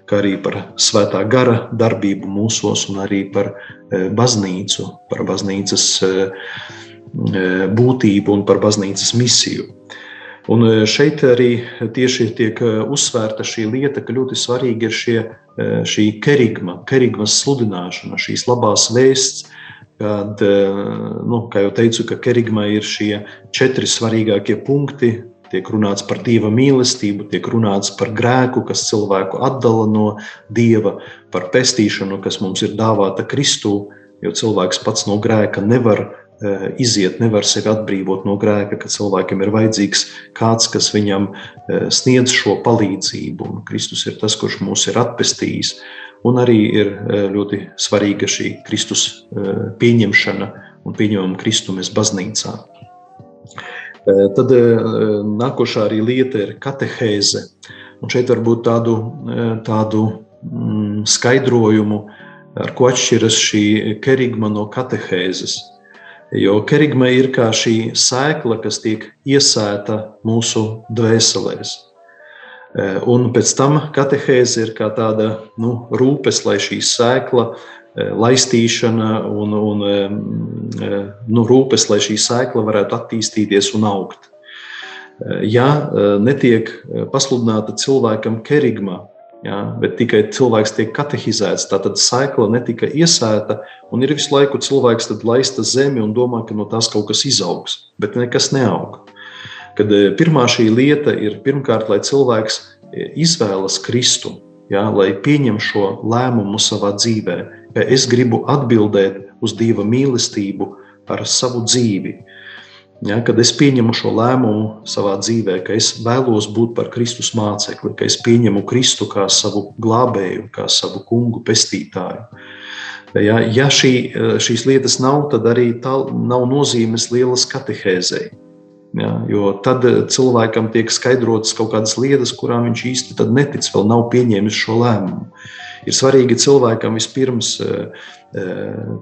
kā arī par svētā gara darbību mūsos un arī par baznīcu, par baznīcas būtību un par baznīcas misiju. Un e, šeit arī tieši tiek e, uzsvērta šī lieta, ka ļoti svarīgi ir šie, šī kerigma, kerigmas sludināšana, šīs labās vēsts, kad, nu, kā jau teicu, ka kerigma ir šie četri svarīgākie punkti. Tiek runāts par dieva mīlestību, tiek runāts par grēku, kas cilvēku atdala no dieva, par pestīšanu, kas mums ir dāvāta Kristū, jo cilvēks pats no grēka nevar iziet, nevar sevi atbrīvot no grēka, ka cilvēkam ir vajadzīgs kāds, kas viņam eh, sniedz šo palīdzību. Un Kristus ir tas, kurš mūs ir atpestījis. Un arī ir eh, ļoti svarīga šī Kristus pieņemšana un pieņemama Kristu mēs baznīcā. Tad nākošā arī lieta ir katehēze. Un šeit var būt tādu, tādu mm, skaidrojumu, ar ko atšķiras šī kerigma no katehēzes. Jo kerigma ir kā šī sēkla, kas tiek iesēta mūsu dvēselēs. E, un pēc tam katehēze ir kā tāda nu, rūpes, lai šī sēkla, e, laistīšana un, un e, nu, rūpes, lai šī sēkla varētu attīstīties un augt. Ja netiek pasludināta cilvēkam kerigma, Ja, bet tikai cilvēks tiek katehizēts, tātad saikla netika iesēta, un ir visu laiku cilvēks laista zemi un domā, ka no tās kaut kas izaugs, bet nekas neaug. Kad e, pirmā šī lieta ir pirmkārt, lai cilvēks e, izvēlas Kristu, ja, lai pieņem šo lēmumu savā dzīvē, ka es gribu atbildēt uz Dieva mīlestību ar savu dzīvi. Ja, kad es pieņemu šo lēmumu savā dzīvē, ka es vēlos būt par Kristus mācekli, ka es pieņemu Kristu kā savu glābēju, kā savu kungu, pestītāju. Ja, ja šī, šīs lietas nav, tad arī tā nav nozīmes lielas katehēzei. Ja, jo tad cilvēkam tiek skaidrotas kaut kādas lietas, kurām viņš īsti netic, vēl nav pieņēmis šo lēmumu. Ir svarīgi cilvēkam vispirms uh,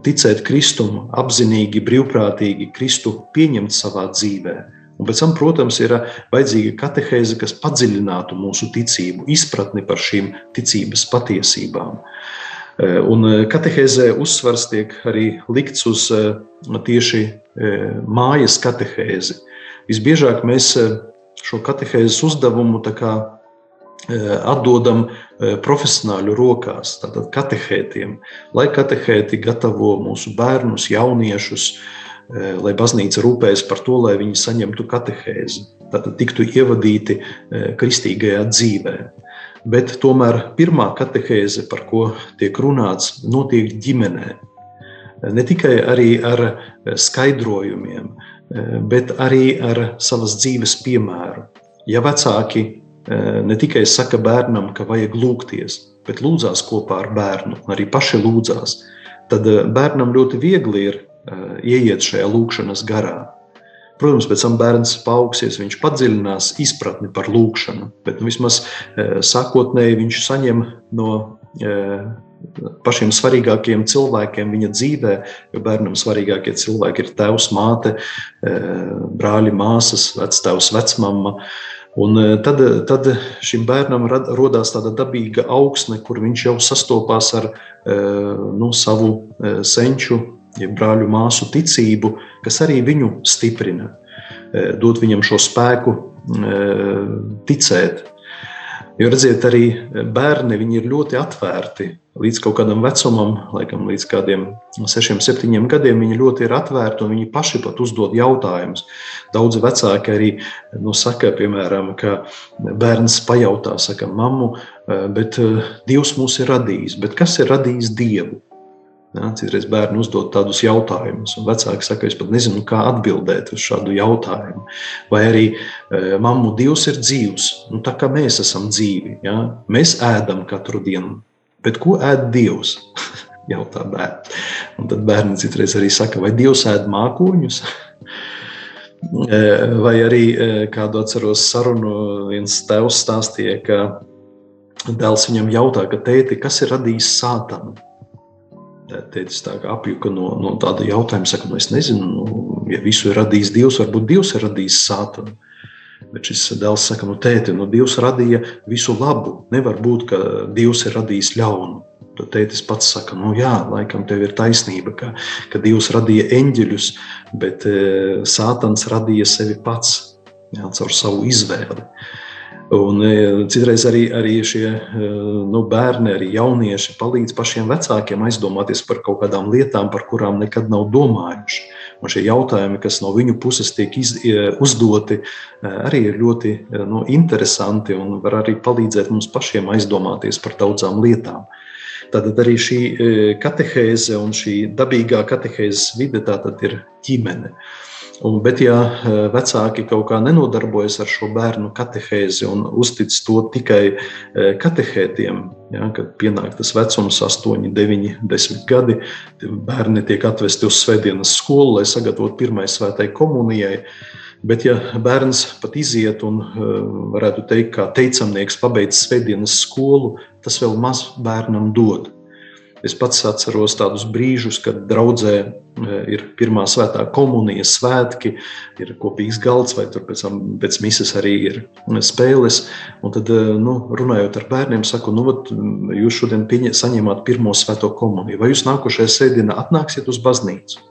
ticēt Kristum, apzinīgi, brīvprātīgi Kristu pieņemt savā dzīvē. Un pēc tam, protams, ir vajadzīga katehēze, kas padziļinātu mūsu ticību, izpratni par šīm ticības patiesībām. Un katehēzē uzsvars tiek arī likts uz tieši mājas katehēzi. Visbiežāk mēs šo katehēzes uzdevumu atdodam profesionāļu rokās, tātad katehētiem, lai katehēti gatavo mūsu bērnus, jauniešus, lai baznīca rūpējas par to, lai viņi saņemtu katehēzi, tātad tiktu ievadīti kristīgajā dzīvē. Bet tomēr pirmā katehēze, par ko tiek runāts, notiek ģimenē. Ne tikai ar skaidrojumiem, bet arī ar savas dzīves piemēru. Ja vecāki ne tikai saka bērnam, ka vajag lūgties, bet lūdzās kopā ar bērnu, arī paši lūdzās, tad bērnam ļoti viegli ir ieiet šajā lūkšanas garā. Protams, pēc tam bērns paaugsies, viņš padziļinās izpratni par lūkšanu, bet nu, vismaz sākotnēji viņš saņem no pašiem svarīgākajiem cilvēkiem viņa dzīvē, jo bērnam svarīgākie cilvēki ir tēvs, māte, brāļi, māsas, vectēvs, vecmama. Un tad, tad šim bērnam radās tāda dabīga augsne, kur viņš jau sastopās ar nu, savu senču ja brāļu māsu ticību, kas arī viņu stiprina, dod viņam šo spēku ticēt. Jo redziet, arī bērni ir ļoti atvērti līdz kaut kādam vecumam, laikam līdz kādiem sešiem, septiņiem gadiem. Viņi ļoti ir atvērti un viņi paši pat uzdod jautājumus. Daudzi vecāki arī nu, saka, piemēram, ka bērns pajautā, saka, mammu, e, bet Dievs mūs ir radījis. Bet kas ir radījis Dievu? Ja, citreiz bērni uzdod tādus jautājumus, un vecāki saka, es pat nezinu, kā atbildēt uz šādu jautājumu. Vai arī e, mammu Dievs ir dzīvs, nu, tā kā mēs esam dzīvi. Ja? Mēs ēdam katru dienu, bet ko ēd Dievs? Jautā bērni. Un tad bērni citreiz arī saka, vai Dievs ēd mākoņus? E, vai arī e, kādu atceros sarunu, viens tēvs stāstīja, ka dēls viņam jautā, ka tēti, kas ir radījis sātanu? Tētis tā apjuka no, no tāda jautājuma, saka, nu es nezinu, nu, ja visu ir radījis Dievs, varbūt Dievs ir radījis sātanu. Bet šis dēls saka, nu tēti, nu Dievs radīja visu labu. Nevar būt, ka Dievs ir radījis ļaunu. Tad tētis pats saka, nu jā, laikam tev ir taisnība, ka, ka Dievs radīja eņģeļus, bet e, sātans radīja sevi pats jā, caur savu izvēli. Un e, citreiz arī, arī šie e, nu, bērni, arī jaunieši palīdz pašiem vecākiem aizdomāties par kaut kādām lietām, par kurām nekad nav domājuši. Un šie jautājumi, kas no viņu puses tiek iz, e, uzdoti, arī ir ļoti nu, interesanti un var arī palīdzēt mums pašiem aizdomāties par daudzām lietām. Tad arī šī katehēze un šī dabīgā katehēzes vide ir ģimene. Uh, Un, bet, ja e, vecāki kaut kā nenodarbojas ar šo bērnu katehēzi un uztic to tikai e, katehētiem, ja, kad pienāk tas vecums, 8, 9, 10 gadi, bērni tiek atvesti uz svētdienas skolu, lai sagatavotu pirmai svētai komunijai. Bet, ja bērns pat iziet un, e, varētu teikt, kā teicamnieks pabeidz svētdienas skolu, tas vēl maz bērnam dod. Es pats atceros tādus brīžus, kad draudzē e, ir pirmā svētā komunija, svētki, ir kopīgs galds, vai tur pēc, pēc mises arī ir spēles. Un tad, e, nu, runājot ar bērniem, saku, nu, vat, jūs šodien pieņa, saņēmāt pirmo svēto komuniju, vai jūs nākošajā sēdienā atnāksiet uz baznīcu?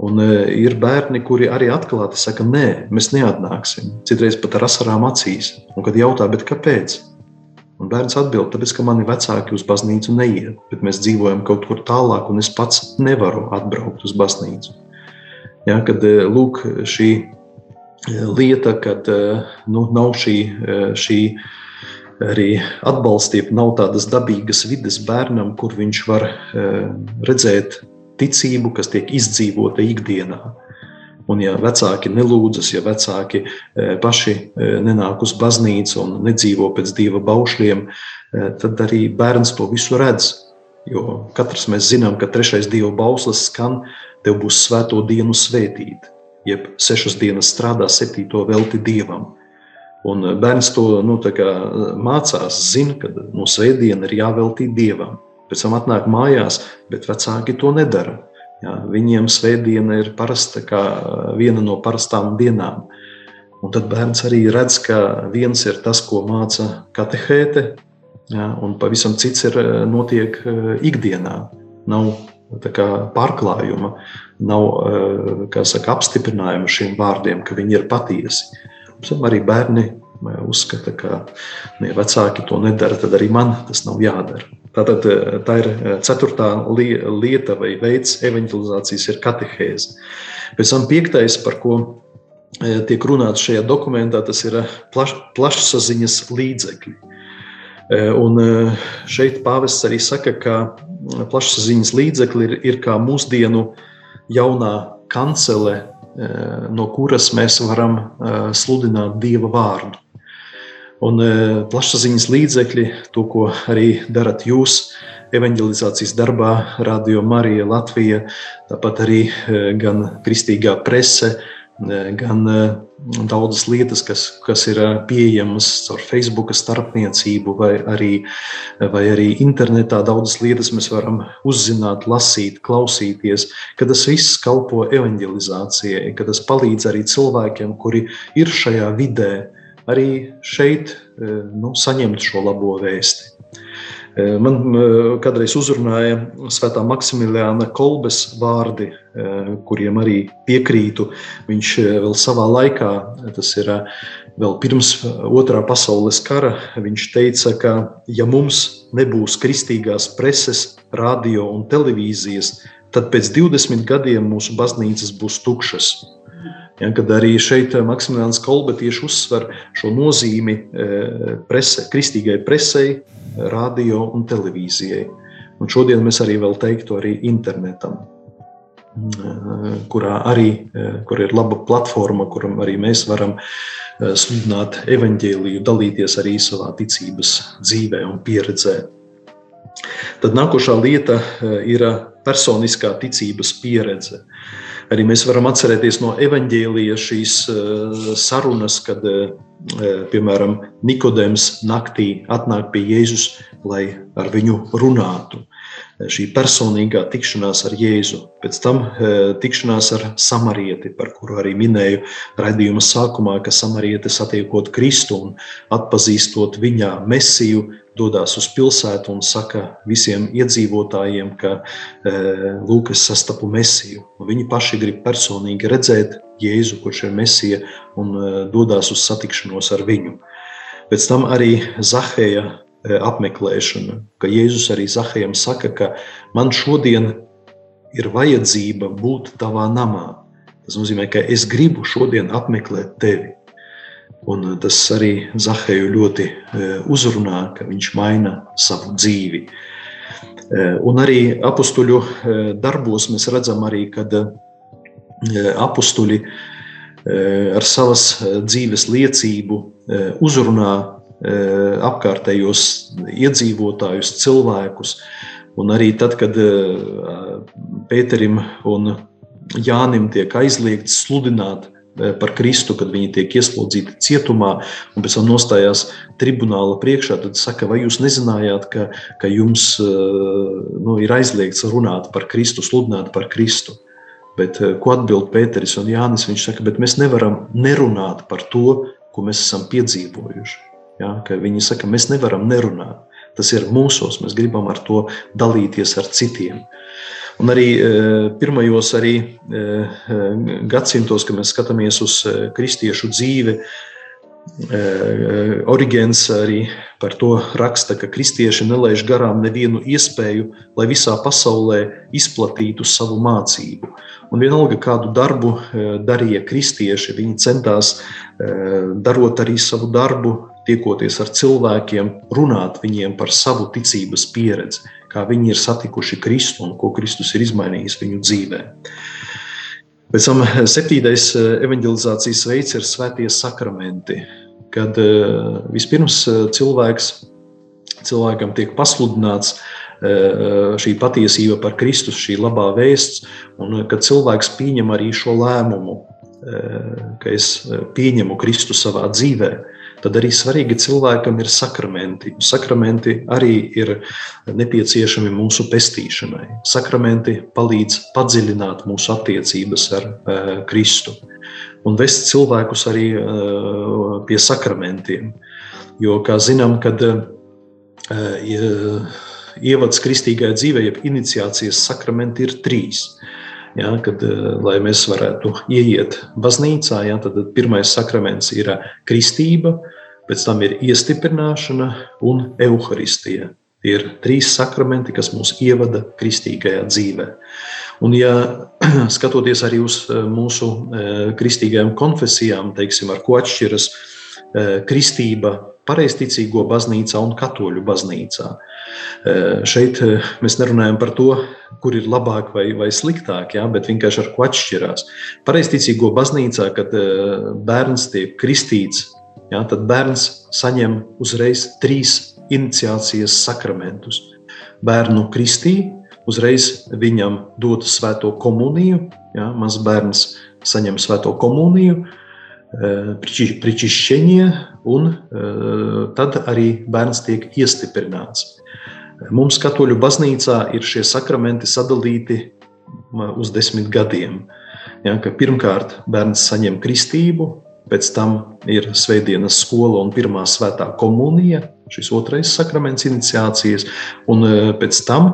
Un e, ir bērni, kuri arī atklāti saka, nē, mēs neatnāksim. Citreiz pat ar asarām acīs. Un kad jautā, kāpēc? Un bērns atbild, tāpēc, ka mani vecāki uz baznīcu neiet, bet mēs dzīvojam kaut kur tālāk, un es pats nevaru atbraukt uz baznīcu. Ja, kad eh, lūk, šī eh, lieta, kad eh, nu, nav šī, šī arī atbalstība, nav tādas dabīgas vidas bērnam, kur viņš var redzēt ticību, kas tiek izdzīvota ikdienā. Un, ja vecāki nelūdzas, ja vecāki e, paši e, nenāk uz baznīcu un nedzīvo pēc dieva baušļiem, e, tad arī bērns to visu redz. Jo katrs mēs zinām, ka trešais dieva bauslis skan, tev būs svēto dienu svētīt, jeb sešas dienas strādā, septīto velti dievam. Un bērns to nu, mācās, zina, ka no svētdiena ir jāveltī dievam. Pēc tam atnāk mājās, bet vecāki to nedara. Jā, viņiem svētdiena ir parasta kā viena no parastām dienām. Un tad bērns arī redz, ka viens ir tas, ko māca katehēte, jā, un pavisam cits ir notiek ikdienā. Nav kā, pārklājuma, nav saka, apstiprinājuma šiem vārdiem, ka viņi ir patiesi. Pēc arī bērni uzskata, ka ja vecāki to nedara, tad arī man tas nav jādara. Tātad eh, tā ir eh, ceturtā lieta vai veids evanģelizācijas, ir katehēze. Pēc tam piektais, par ko eh, tiek runāts šajā dokumentā, tas ir plaš, plašsaziņas līdzekļi. Un šeit pāvests arī saka, ka plašsaziņas līdzekļi ir, ir kā mūsdienu jaunā kancele, no kuras mēs varam sludināt Dieva vārdu. Un plašsaziņas līdzekļi, to, ko arī darat jūs, evanģelizācijas darbā, Radio Marija Latvija, tāpat arī gan kristīgā prese, gan daudzas lietas, kas, kas ir pieejamas caur Facebook starpniecību, vai arī, vai arī internetā. Daudzas lietas mēs varam uzzināt, lasīt, klausīties, ka tas viss kalpo evanģelizācijai, ka tas palīdz arī cilvēkiem, kuri ir šajā vidē, arī šeit nu, saņemt šo labo vēsti. Man kādreiz uzrunāja Svētā Maksimiliāna Kolbes vārdi, kuriem arī piekrītu. Viņš vēl savā laikā, tas ir vēl pirms otrā pasaules kara, viņš teica, ka ja mums nebūs kristīgās preses, radio un televīzijas, tad pēc 20 gadiem mūsu baznīcas būs tukšas. Ja, kad arī šeit Maksimilians Kolbe tieši uzsver šo nozīmi prese, kristīgai presei, radio un televīzijai. Un šodien mēs arī vēl teiktu arī internetam, kurā arī kur ir laba platforma, kuram arī mēs varam sludināt evaņģēliju, dalīties arī savā ticības dzīvē un pieredzē. Tad nākošā lieta ir personiskā ticības pieredze. Arī mēs varam atcerēties no evaņģēlija šīs sarunas, kad piemēram, Nikodēms naktī atnāk pie Jēzus, lai ar viņu runātu. Šī personīgā tikšanās ar Jēzu, pēc tam tikšanās ar samarieti, par kuru arī minēju raidījuma sākumā, ka samarieti satiekot Kristu un atpazīstot viņā mesiju, dodas uz pilsētu un saka visiem iedzīvotājiem, ka lūk, es sastapu mesiju. Viņi paši grib personīgi redzēt Jēzu, kurš ir mesija, un dodas uz satikšanos ar viņu. Pēc tam arī Zaheja apmeklēšana, ka Jēzus arī Zahejam saka, ka man šodien ir vajadzība būt tavā namā. Tas nozīmē, ka es gribu šodien apmeklēt tevi. Un eh, tas arī Zaheju ļoti eh, uzrunā, ka viņš maina savu dzīvi. Un arī apstuļu darbos mēs redzam, arī, kad apstuļi ar savas dzīves liecību uzrunā apkārtējos iedzīvotājus, cilvēkus. Un arī tad, kad Pēterim un Jānim tiek aizliegts sludināt Eh, par Kristu, kad viņi tiek ieslodzīti cietumā un pēc tam nostājās tribunāla priekšā, tad saka, vai jūs nezinājāt, ka, ka jums eh, nu, ir aizliegts runāt par Kristu, sludināt par Kristu. Bet, eh, ko atbild Pēteris un Jānis? Viņš saka, bet mēs nevaram nerunāt par to, ko mēs esam piedzīvojuši. Ja, viņi saka, mēs nevaram nerunāt. Tas ir mūsos, mēs gribam ar to dalīties ar citiem. Un arī eh, pirmajos arī eh, gadsimtos, kad mēs skatāmies uz kristiešu dzīvi, Origēns arī par to raksta, ka kristieši nelaiž garām nevienu iespēju, lai visā pasaulē izplatītu savu mācību. Un vienalga, kādu darbu darīja kristieši, viņi centās darot arī savu darbu, tiekoties ar cilvēkiem, runāt viņiem par savu ticības pieredzi kā viņi ir satikuši Kristu un ko Kristus ir izmainījis viņu dzīvē. Pēc tam eh, septītais eh, evanģelizācijas veids ir svētie sakramenti, kad eh, vispirms cilvēks, cilvēkam tiek pasludināts šī patiesība par Kristus, šī labā vēsts, un kad cilvēks pieņem arī šo lēmumu, ka es pieņemu Kristu savā dzīvēm tad arī svarīgi cilvēkam ir sakramenti. Sakramenti arī ir nepieciešami mūsu pestīšanai. Sakramenti palīdz padziļināt mūsu attiecības ar uh, Kristu un vest cilvēkus arī uh, pie sakramentiem. Jo, kā zinām, kad uh, ievads kristīgajā dzīvē, jeb iniciācijas sakramenti ir trīs. Ja, kad, lai mēs varētu ieiet baznīcā, ja, tad pirmais sakraments ir kristība, pēc tam ir iestiprināšana un evaharistija. Tie ir trīs sakramenti, kas mūs ievada kristīgajā dzīvē. Un, ja skatoties arī uz eh, mūsu eh, kristīgajām konfesijām, teiksim, ar ko atšķiras eh, kristība pareizticīgo baznīcā un katoļu baznīcā. Šeit mēs nerunājam par to, kur ir labāk vai, vai sliktāk, ja, bet vienkārši ar ko atšķirās. Pareizticīgo baznīcā, kad bērns tiek kristīts ja, tad bērns saņem uzreiz trīs iniciācijas sakramentus. Bērnu kristī, uzreiz viņam dod svēto komuniju, ja, mazs bērns saņem svēto komuniju, pričišķenie, un tad arī bērns tiek iestiprināts. Mums katoļu baznīcā ir šie sakramenti sadalīti uz desmit gadiem. Ja, pirmkārt, bērns saņem kristību, pēc tam ir svētdienas skola un pirmā svētā komunija, šis otrais sakraments iniciācijas, un pēc tam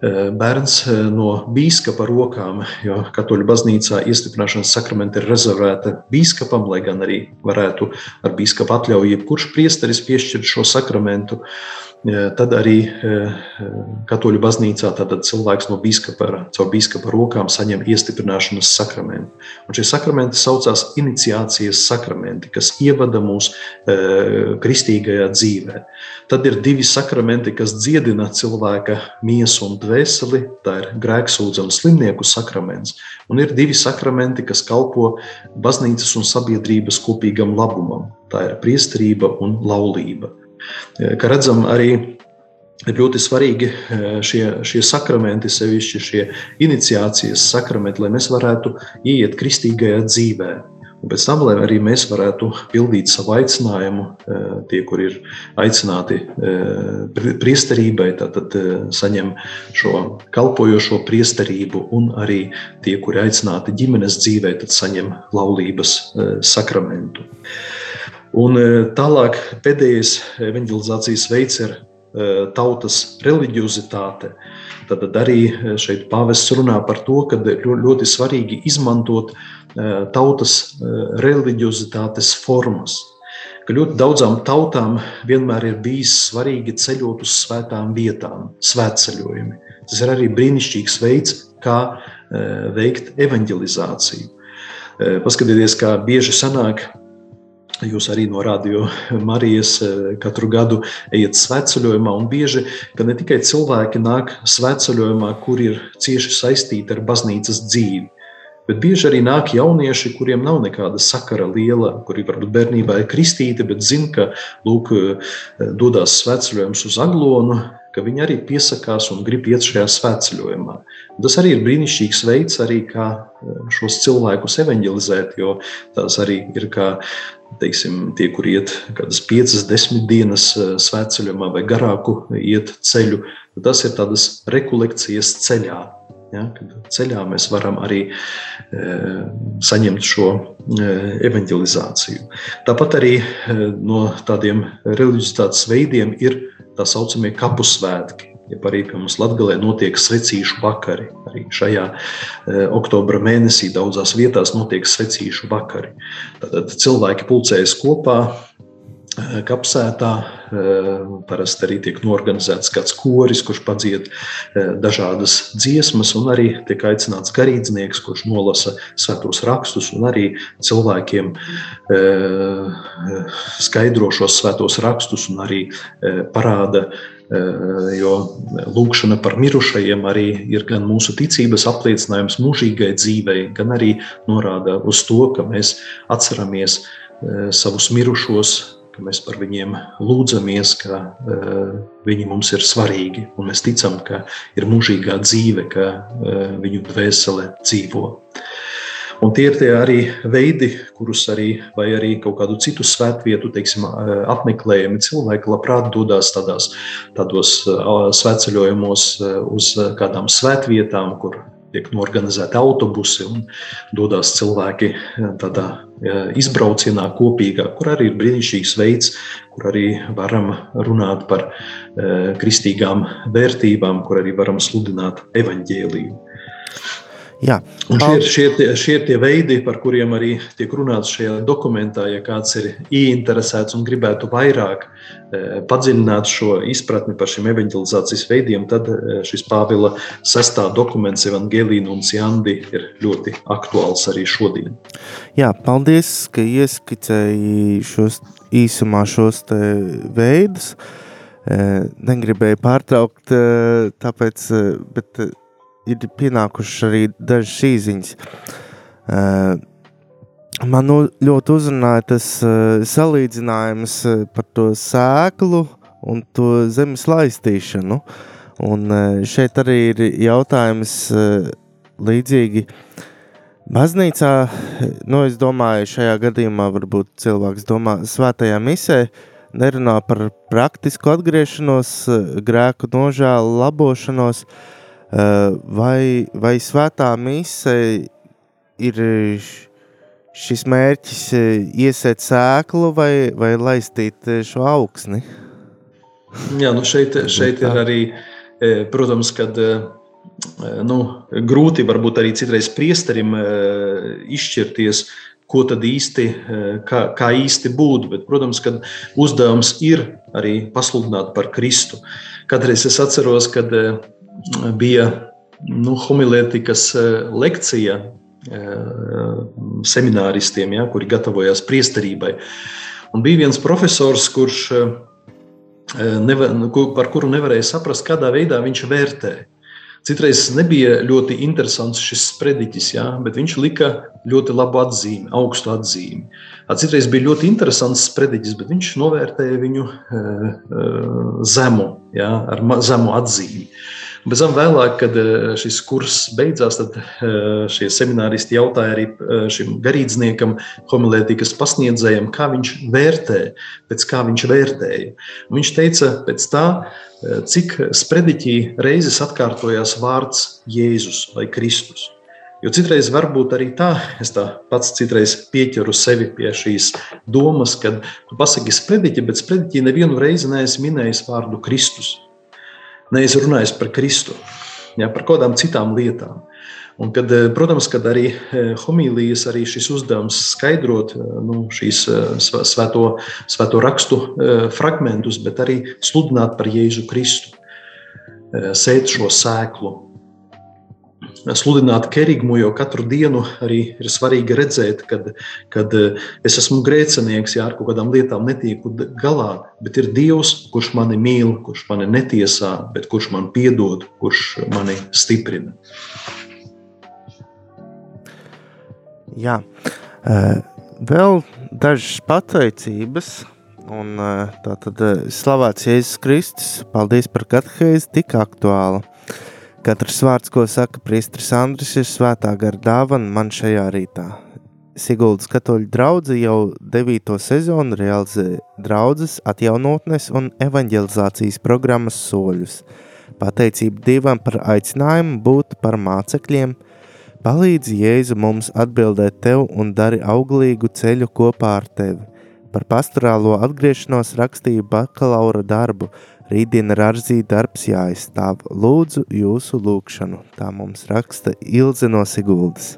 bērns no biskupa rokām, jo katoļu baznīcā iestiprināšanas sakramenti ir rezervēta biskupam, lai gan arī varētu ar biskupa atļauju jebkurš priesteris piešķirt šo sakramentu. Tad arī katoļu baznīcā cilvēks no biskupa, caur biskupa rokām saņem iestiprināšanas sakramentu. Un šie sakramenti saucās iniciācijas sakramenti, kas ievada mūs kristīgajā dzīvē. Tad ir divi sakramenti, kas dziedina cilvēka miesu un dvēseli. Tā ir grēksūdza un slimnieku sakraments. Un ir divi sakramenti, kas kalpo baznīcas un sabiedrības kopīgam labumam. Tā ir priesterība un laulība. Kā redzam, arī ir ļoti svarīgi šie, šie sakramenti, sevišķi šie iniciācijas sakramenti, lai mēs varētu ieiet kristīgajā dzīvē. Un pēc tam, lai arī mēs varētu pildīt savu aicinājumu, tie, kur ir aicināti priesterībai, tad saņem šo kalpojošo priesterību, un arī tie, kuri aicināti ģimenes dzīvē, tad saņem laulības sakramentu. Un e, tālāk pēdējais evanģelizācijas veids ir e, tautas reliģiozitāte. Tad arī e, šeit pāvests runā par to, ka ļoti svarīgi izmantot tautas reliģiozitātes formas. Ka ļoti daudzām tautām vienmēr ir bijis svarīgi ceļot uz svētām vietām, svētceļojumi. Tas ir arī brīnišķīgs veids, kā veikt evanģelizāciju. Paskatieties, kā bieži sanāk, Jūs arī no Radio Marijas eh, katru gadu ejat svētceļojumā, un bieži ne tikai cilvēki nāk svētceļojumā, kur ir cieši saistīti ar baznīcas dzīvi, bet bieži arī nāk jaunieši, kuriem nav nekāda sakara liela, kuri varbūt bērnībā ir kristīti, bet zina, ka lūk, eh, dodas svētceļojums uz Aglonu, ka viņi arī piesakās un grib iet šajā svētceļojumā. Tas arī ir brīnišķīgs veids, arī kā eh, šos cilvēkus evanģelizēt, jo tās arī ir kā teiksim, tie, kur iet kādas piecas, desmit dienas eh, svētceļojumā vai garāku iet ceļu, tas ir tādas rekolekcijas ceļā. Ja, ceļā mēs varam arī e, saņemt šo e, evanģelizāciju. Tāpat arī e, no tādiem reliģizitātes veidiem ir tā saucamie kapu svētki. Ja arī mums Latvijā notiek svecīšu vakari, arī šajā e, oktobra mēnesī daudzās vietās notiek svecīšu vakari. Tad cilvēki pulcējas kopā, e, kapsētā. E, parasti arī tiek norganizēts kāds koris, kurš padzied e, dažādas dziesmas, un arī tiek aicināts garīdznieks, kurš nolasa svētos rakstus, un arī cilvēkiem skaidro šos svētos rakstus un arī parāda Jo lūkšana par mirušajiem arī ir gan mūsu ticības apliecinājums mūžīgai dzīvei, gan arī norāda uz to, ka mēs atceramies savus mirušos, ka mēs par viņiem lūdzamies, ka viņi mums ir svarīgi, un mēs ticam, ka ir mūžīgā dzīve, ka viņu dvēsele dzīvo. Un tie ir tie arī veidi, kurus arī, vai arī kaut kādu citu svētvietu teiksim, apmeklējumi cilvēki labprāt dodas tādās, tādos svētceļojumos uz kādām svētvietām, kur tiek norganizēti autobusi un dodas cilvēki tādā izbraucienā kopīgā, kur arī ir brīnišķīgs veids, kur arī varam runāt par kristīgām vērtībām, kur arī varam sludināt evaņģēliju. Jā, un šie, šie, tie, šie tie veidi, par kuriem arī tiek runāts šajā dokumentā. Ja kāds ir ieinteresēts un gribētu vairāk e, padziļināt šo izpratni par šiem evanģelizācijas veidiem, tad e, šis Pāvila sestā dokuments, Evangelīna un Ciandi, ir ļoti aktuāls arī šodien. Jā, paldies, ka ieskicēji šos īsumā šos veidus. E, negribēju pārtraukt, tāpēc, bet ir pienākušas arī dažas īziņas. Uh, man ļoti uzrunāja tas uh, salīdzinājums uh, par to sēklu un to zemes laistīšanu. Un uh, šeit arī ir jautājums uh, līdzīgi. Baznīcā, nu, es domāju, šajā gadījumā varbūt cilvēks domā svētajā misē, nerunā par praktisku atgriešanos, grēku nožēlu, labošanos, vai, vai svētā mise ir šis mērķis e, iesēt sēklu vai, vai laistīt e, šo augsni? Jā, nu šeit, šeit ir arī, protams, kad nu, grūti varbūt arī citreiz priesterim izšķirties, ko tad īsti, kā, kā īsti būt. Bet, protams, ka uzdevums ir arī pasludināt par Kristu. Kādreiz es atceros, kad bija nu, homilētikas lekcija Eh, semināristiem, ja, kuri gatavojās priesterībai. Un bija viens profesors, kurš, eh, neva, par kuru nevarēja saprast, kādā veidā viņš vērtē. Citreiz nebija ļoti interesants šis sprediķis, ja, bet viņš lika ļoti labu atzīmi, augstu atzīmi. Citreiz bija ļoti interesants sprediķis, bet viņš novērtēja viņu zemu, ja, ar zemu atzīmi. Bez tam vēlāk, kad eh, šis kurs beidzās, tad eh, šie semināristi jautāja arī eh, šim garīdzniekam, homilētikas pasniedzējam, kā viņš vērtē, pēc kā viņš vērtēja. Un viņš teica, pēc tā, cik sprediķī reizes atkārtojās vārds Jēzus vai Kristus. Jo citreiz var būt arī tā, es tā pats citreiz pieķeru sevi pie šīs domas, kad tu pasaki sprediķi, bet sprediķī nevienu reizi neesi minējis vārdu Kristus neesmu runājis par Kristu, ja, par kādām citām lietām. Un kad, eh, protams, kad arī eh, homīlijas, arī šis uzdevums skaidrot eh, nu, šīs svēto, svēto rakstu fragmentus, bet arī sludināt par Jēzu Kristu, sēt šo sēklu, sludināt kerigmu, jo katru dienu arī ir svarīgi redzēt, kad, kad eh, es esmu grēcinieks, ja ar kaut kādām lietām netieku galā, bet ir Dievs, kurš mani mīl, kurš mani netiesā, bet kurš man piedod, kurš mani stiprina. Jā, eh, vēl dažas pateicības. Un, eh, tā tad slavēts Jēzus Kristus. Paldies par katehēzi, tik aktuālu. Katrs vārds, ko saka Priestris Andris, ir svētā gara dāvana man šajā rītā. Siguldas katoļu draudze jau devīto sezonu realizē draudzes atjaunotnes un evanģelizācijas programmas soļus. Pateicība Dievam par aicinājumu būt par mācekļiem, palīdz Jēzu mums atbildēt tev un dari auglīgu ceļu kopā ar tevi. Par pastorālo atgriešanos rakstīju bakalaura darbu – Rītdien ar arzīju darbs jāizstāv. Lūdzu jūsu lūgšanu. Tā mums raksta Ilze no Siguldas.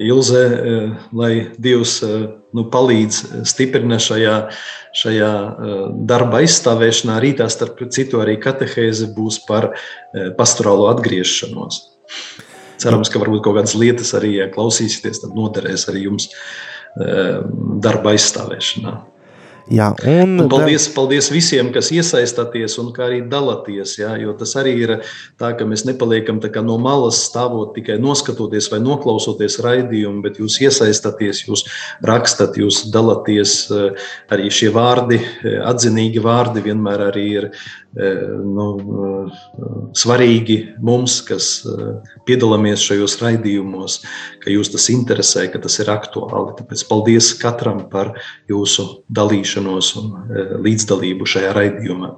Ilze, eh, lai Dievs eh, nu, palīdz eh, stiprina šajā, šajā darba aizstāvēšanā. Rītā, starp citu, arī katehēze būs par pastorālo atgriešanos. Cerams, ka varbūt kaut kādas lietas arī, ja klausīsieties, tad noderēs arī jums darba aizstāvēšanā. Jā, un, un paldies, paldies visiem, kas iesaistāties un arī dalāties. Jā, jo tas arī ir tā, ka mēs nepaliekam no malas stāvot tikai noskatoties vai noklausoties raidījumu, bet jūs iesaistāties, jūs rakstat, jūs dalāties. Arī šie vārdi, atzinīgi vārdi, vienmēr arī ir nu, svarīgi mums, kas piedalāmies šajos raidījumos, ka jūs tas interesē, ka tas ir aktuāli. Tāpēc paldies katram par jūsu dalīšanos un līdzdalību šajā raidījumā.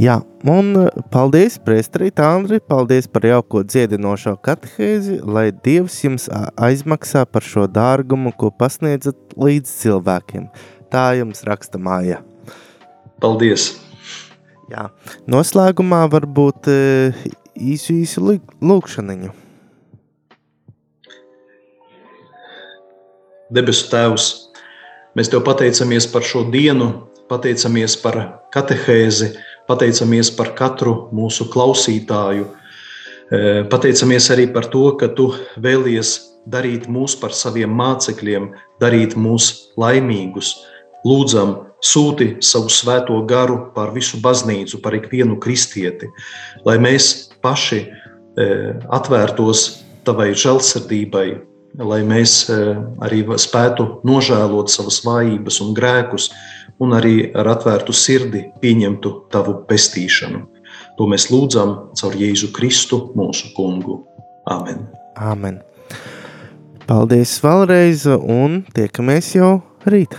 Jā, un paldies, Prēstrīt, Andri, paldies par jauko dziedinošo katehēzi, lai Dievs jums aizmaksā par šo dārgumu, ko pasniedzat līdz cilvēkiem. Tā jums raksta māja. Paldies! Jā. Noslēgumā varbūt eh, īsu, īsu lūkšaniņu. Debesu Tēvs, mēs Tev pateicamies par šo dienu, pateicamies par katehēzi, pateicamies par katru mūsu klausītāju. Eh, pateicamies arī par to, ka Tu vēlies darīt mūs par saviem mācekļiem, darīt mūs laimīgus. Lūdzam, sūti savu svēto garu pār visu baznīcu, par ikvienu kristieti, lai mēs paši e, atvērtos tavai žēlsirdībai, lai mēs arī spētu nožēlot savas vājības un grēkus, un arī ar atvērtu sirdi pieņemtu tavu pestīšanu. To mēs lūdzam caur Jēzu Kristu, mūsu kungu. Amen! Amen. Paldies vēlreiz, un tiekamies jau rīt!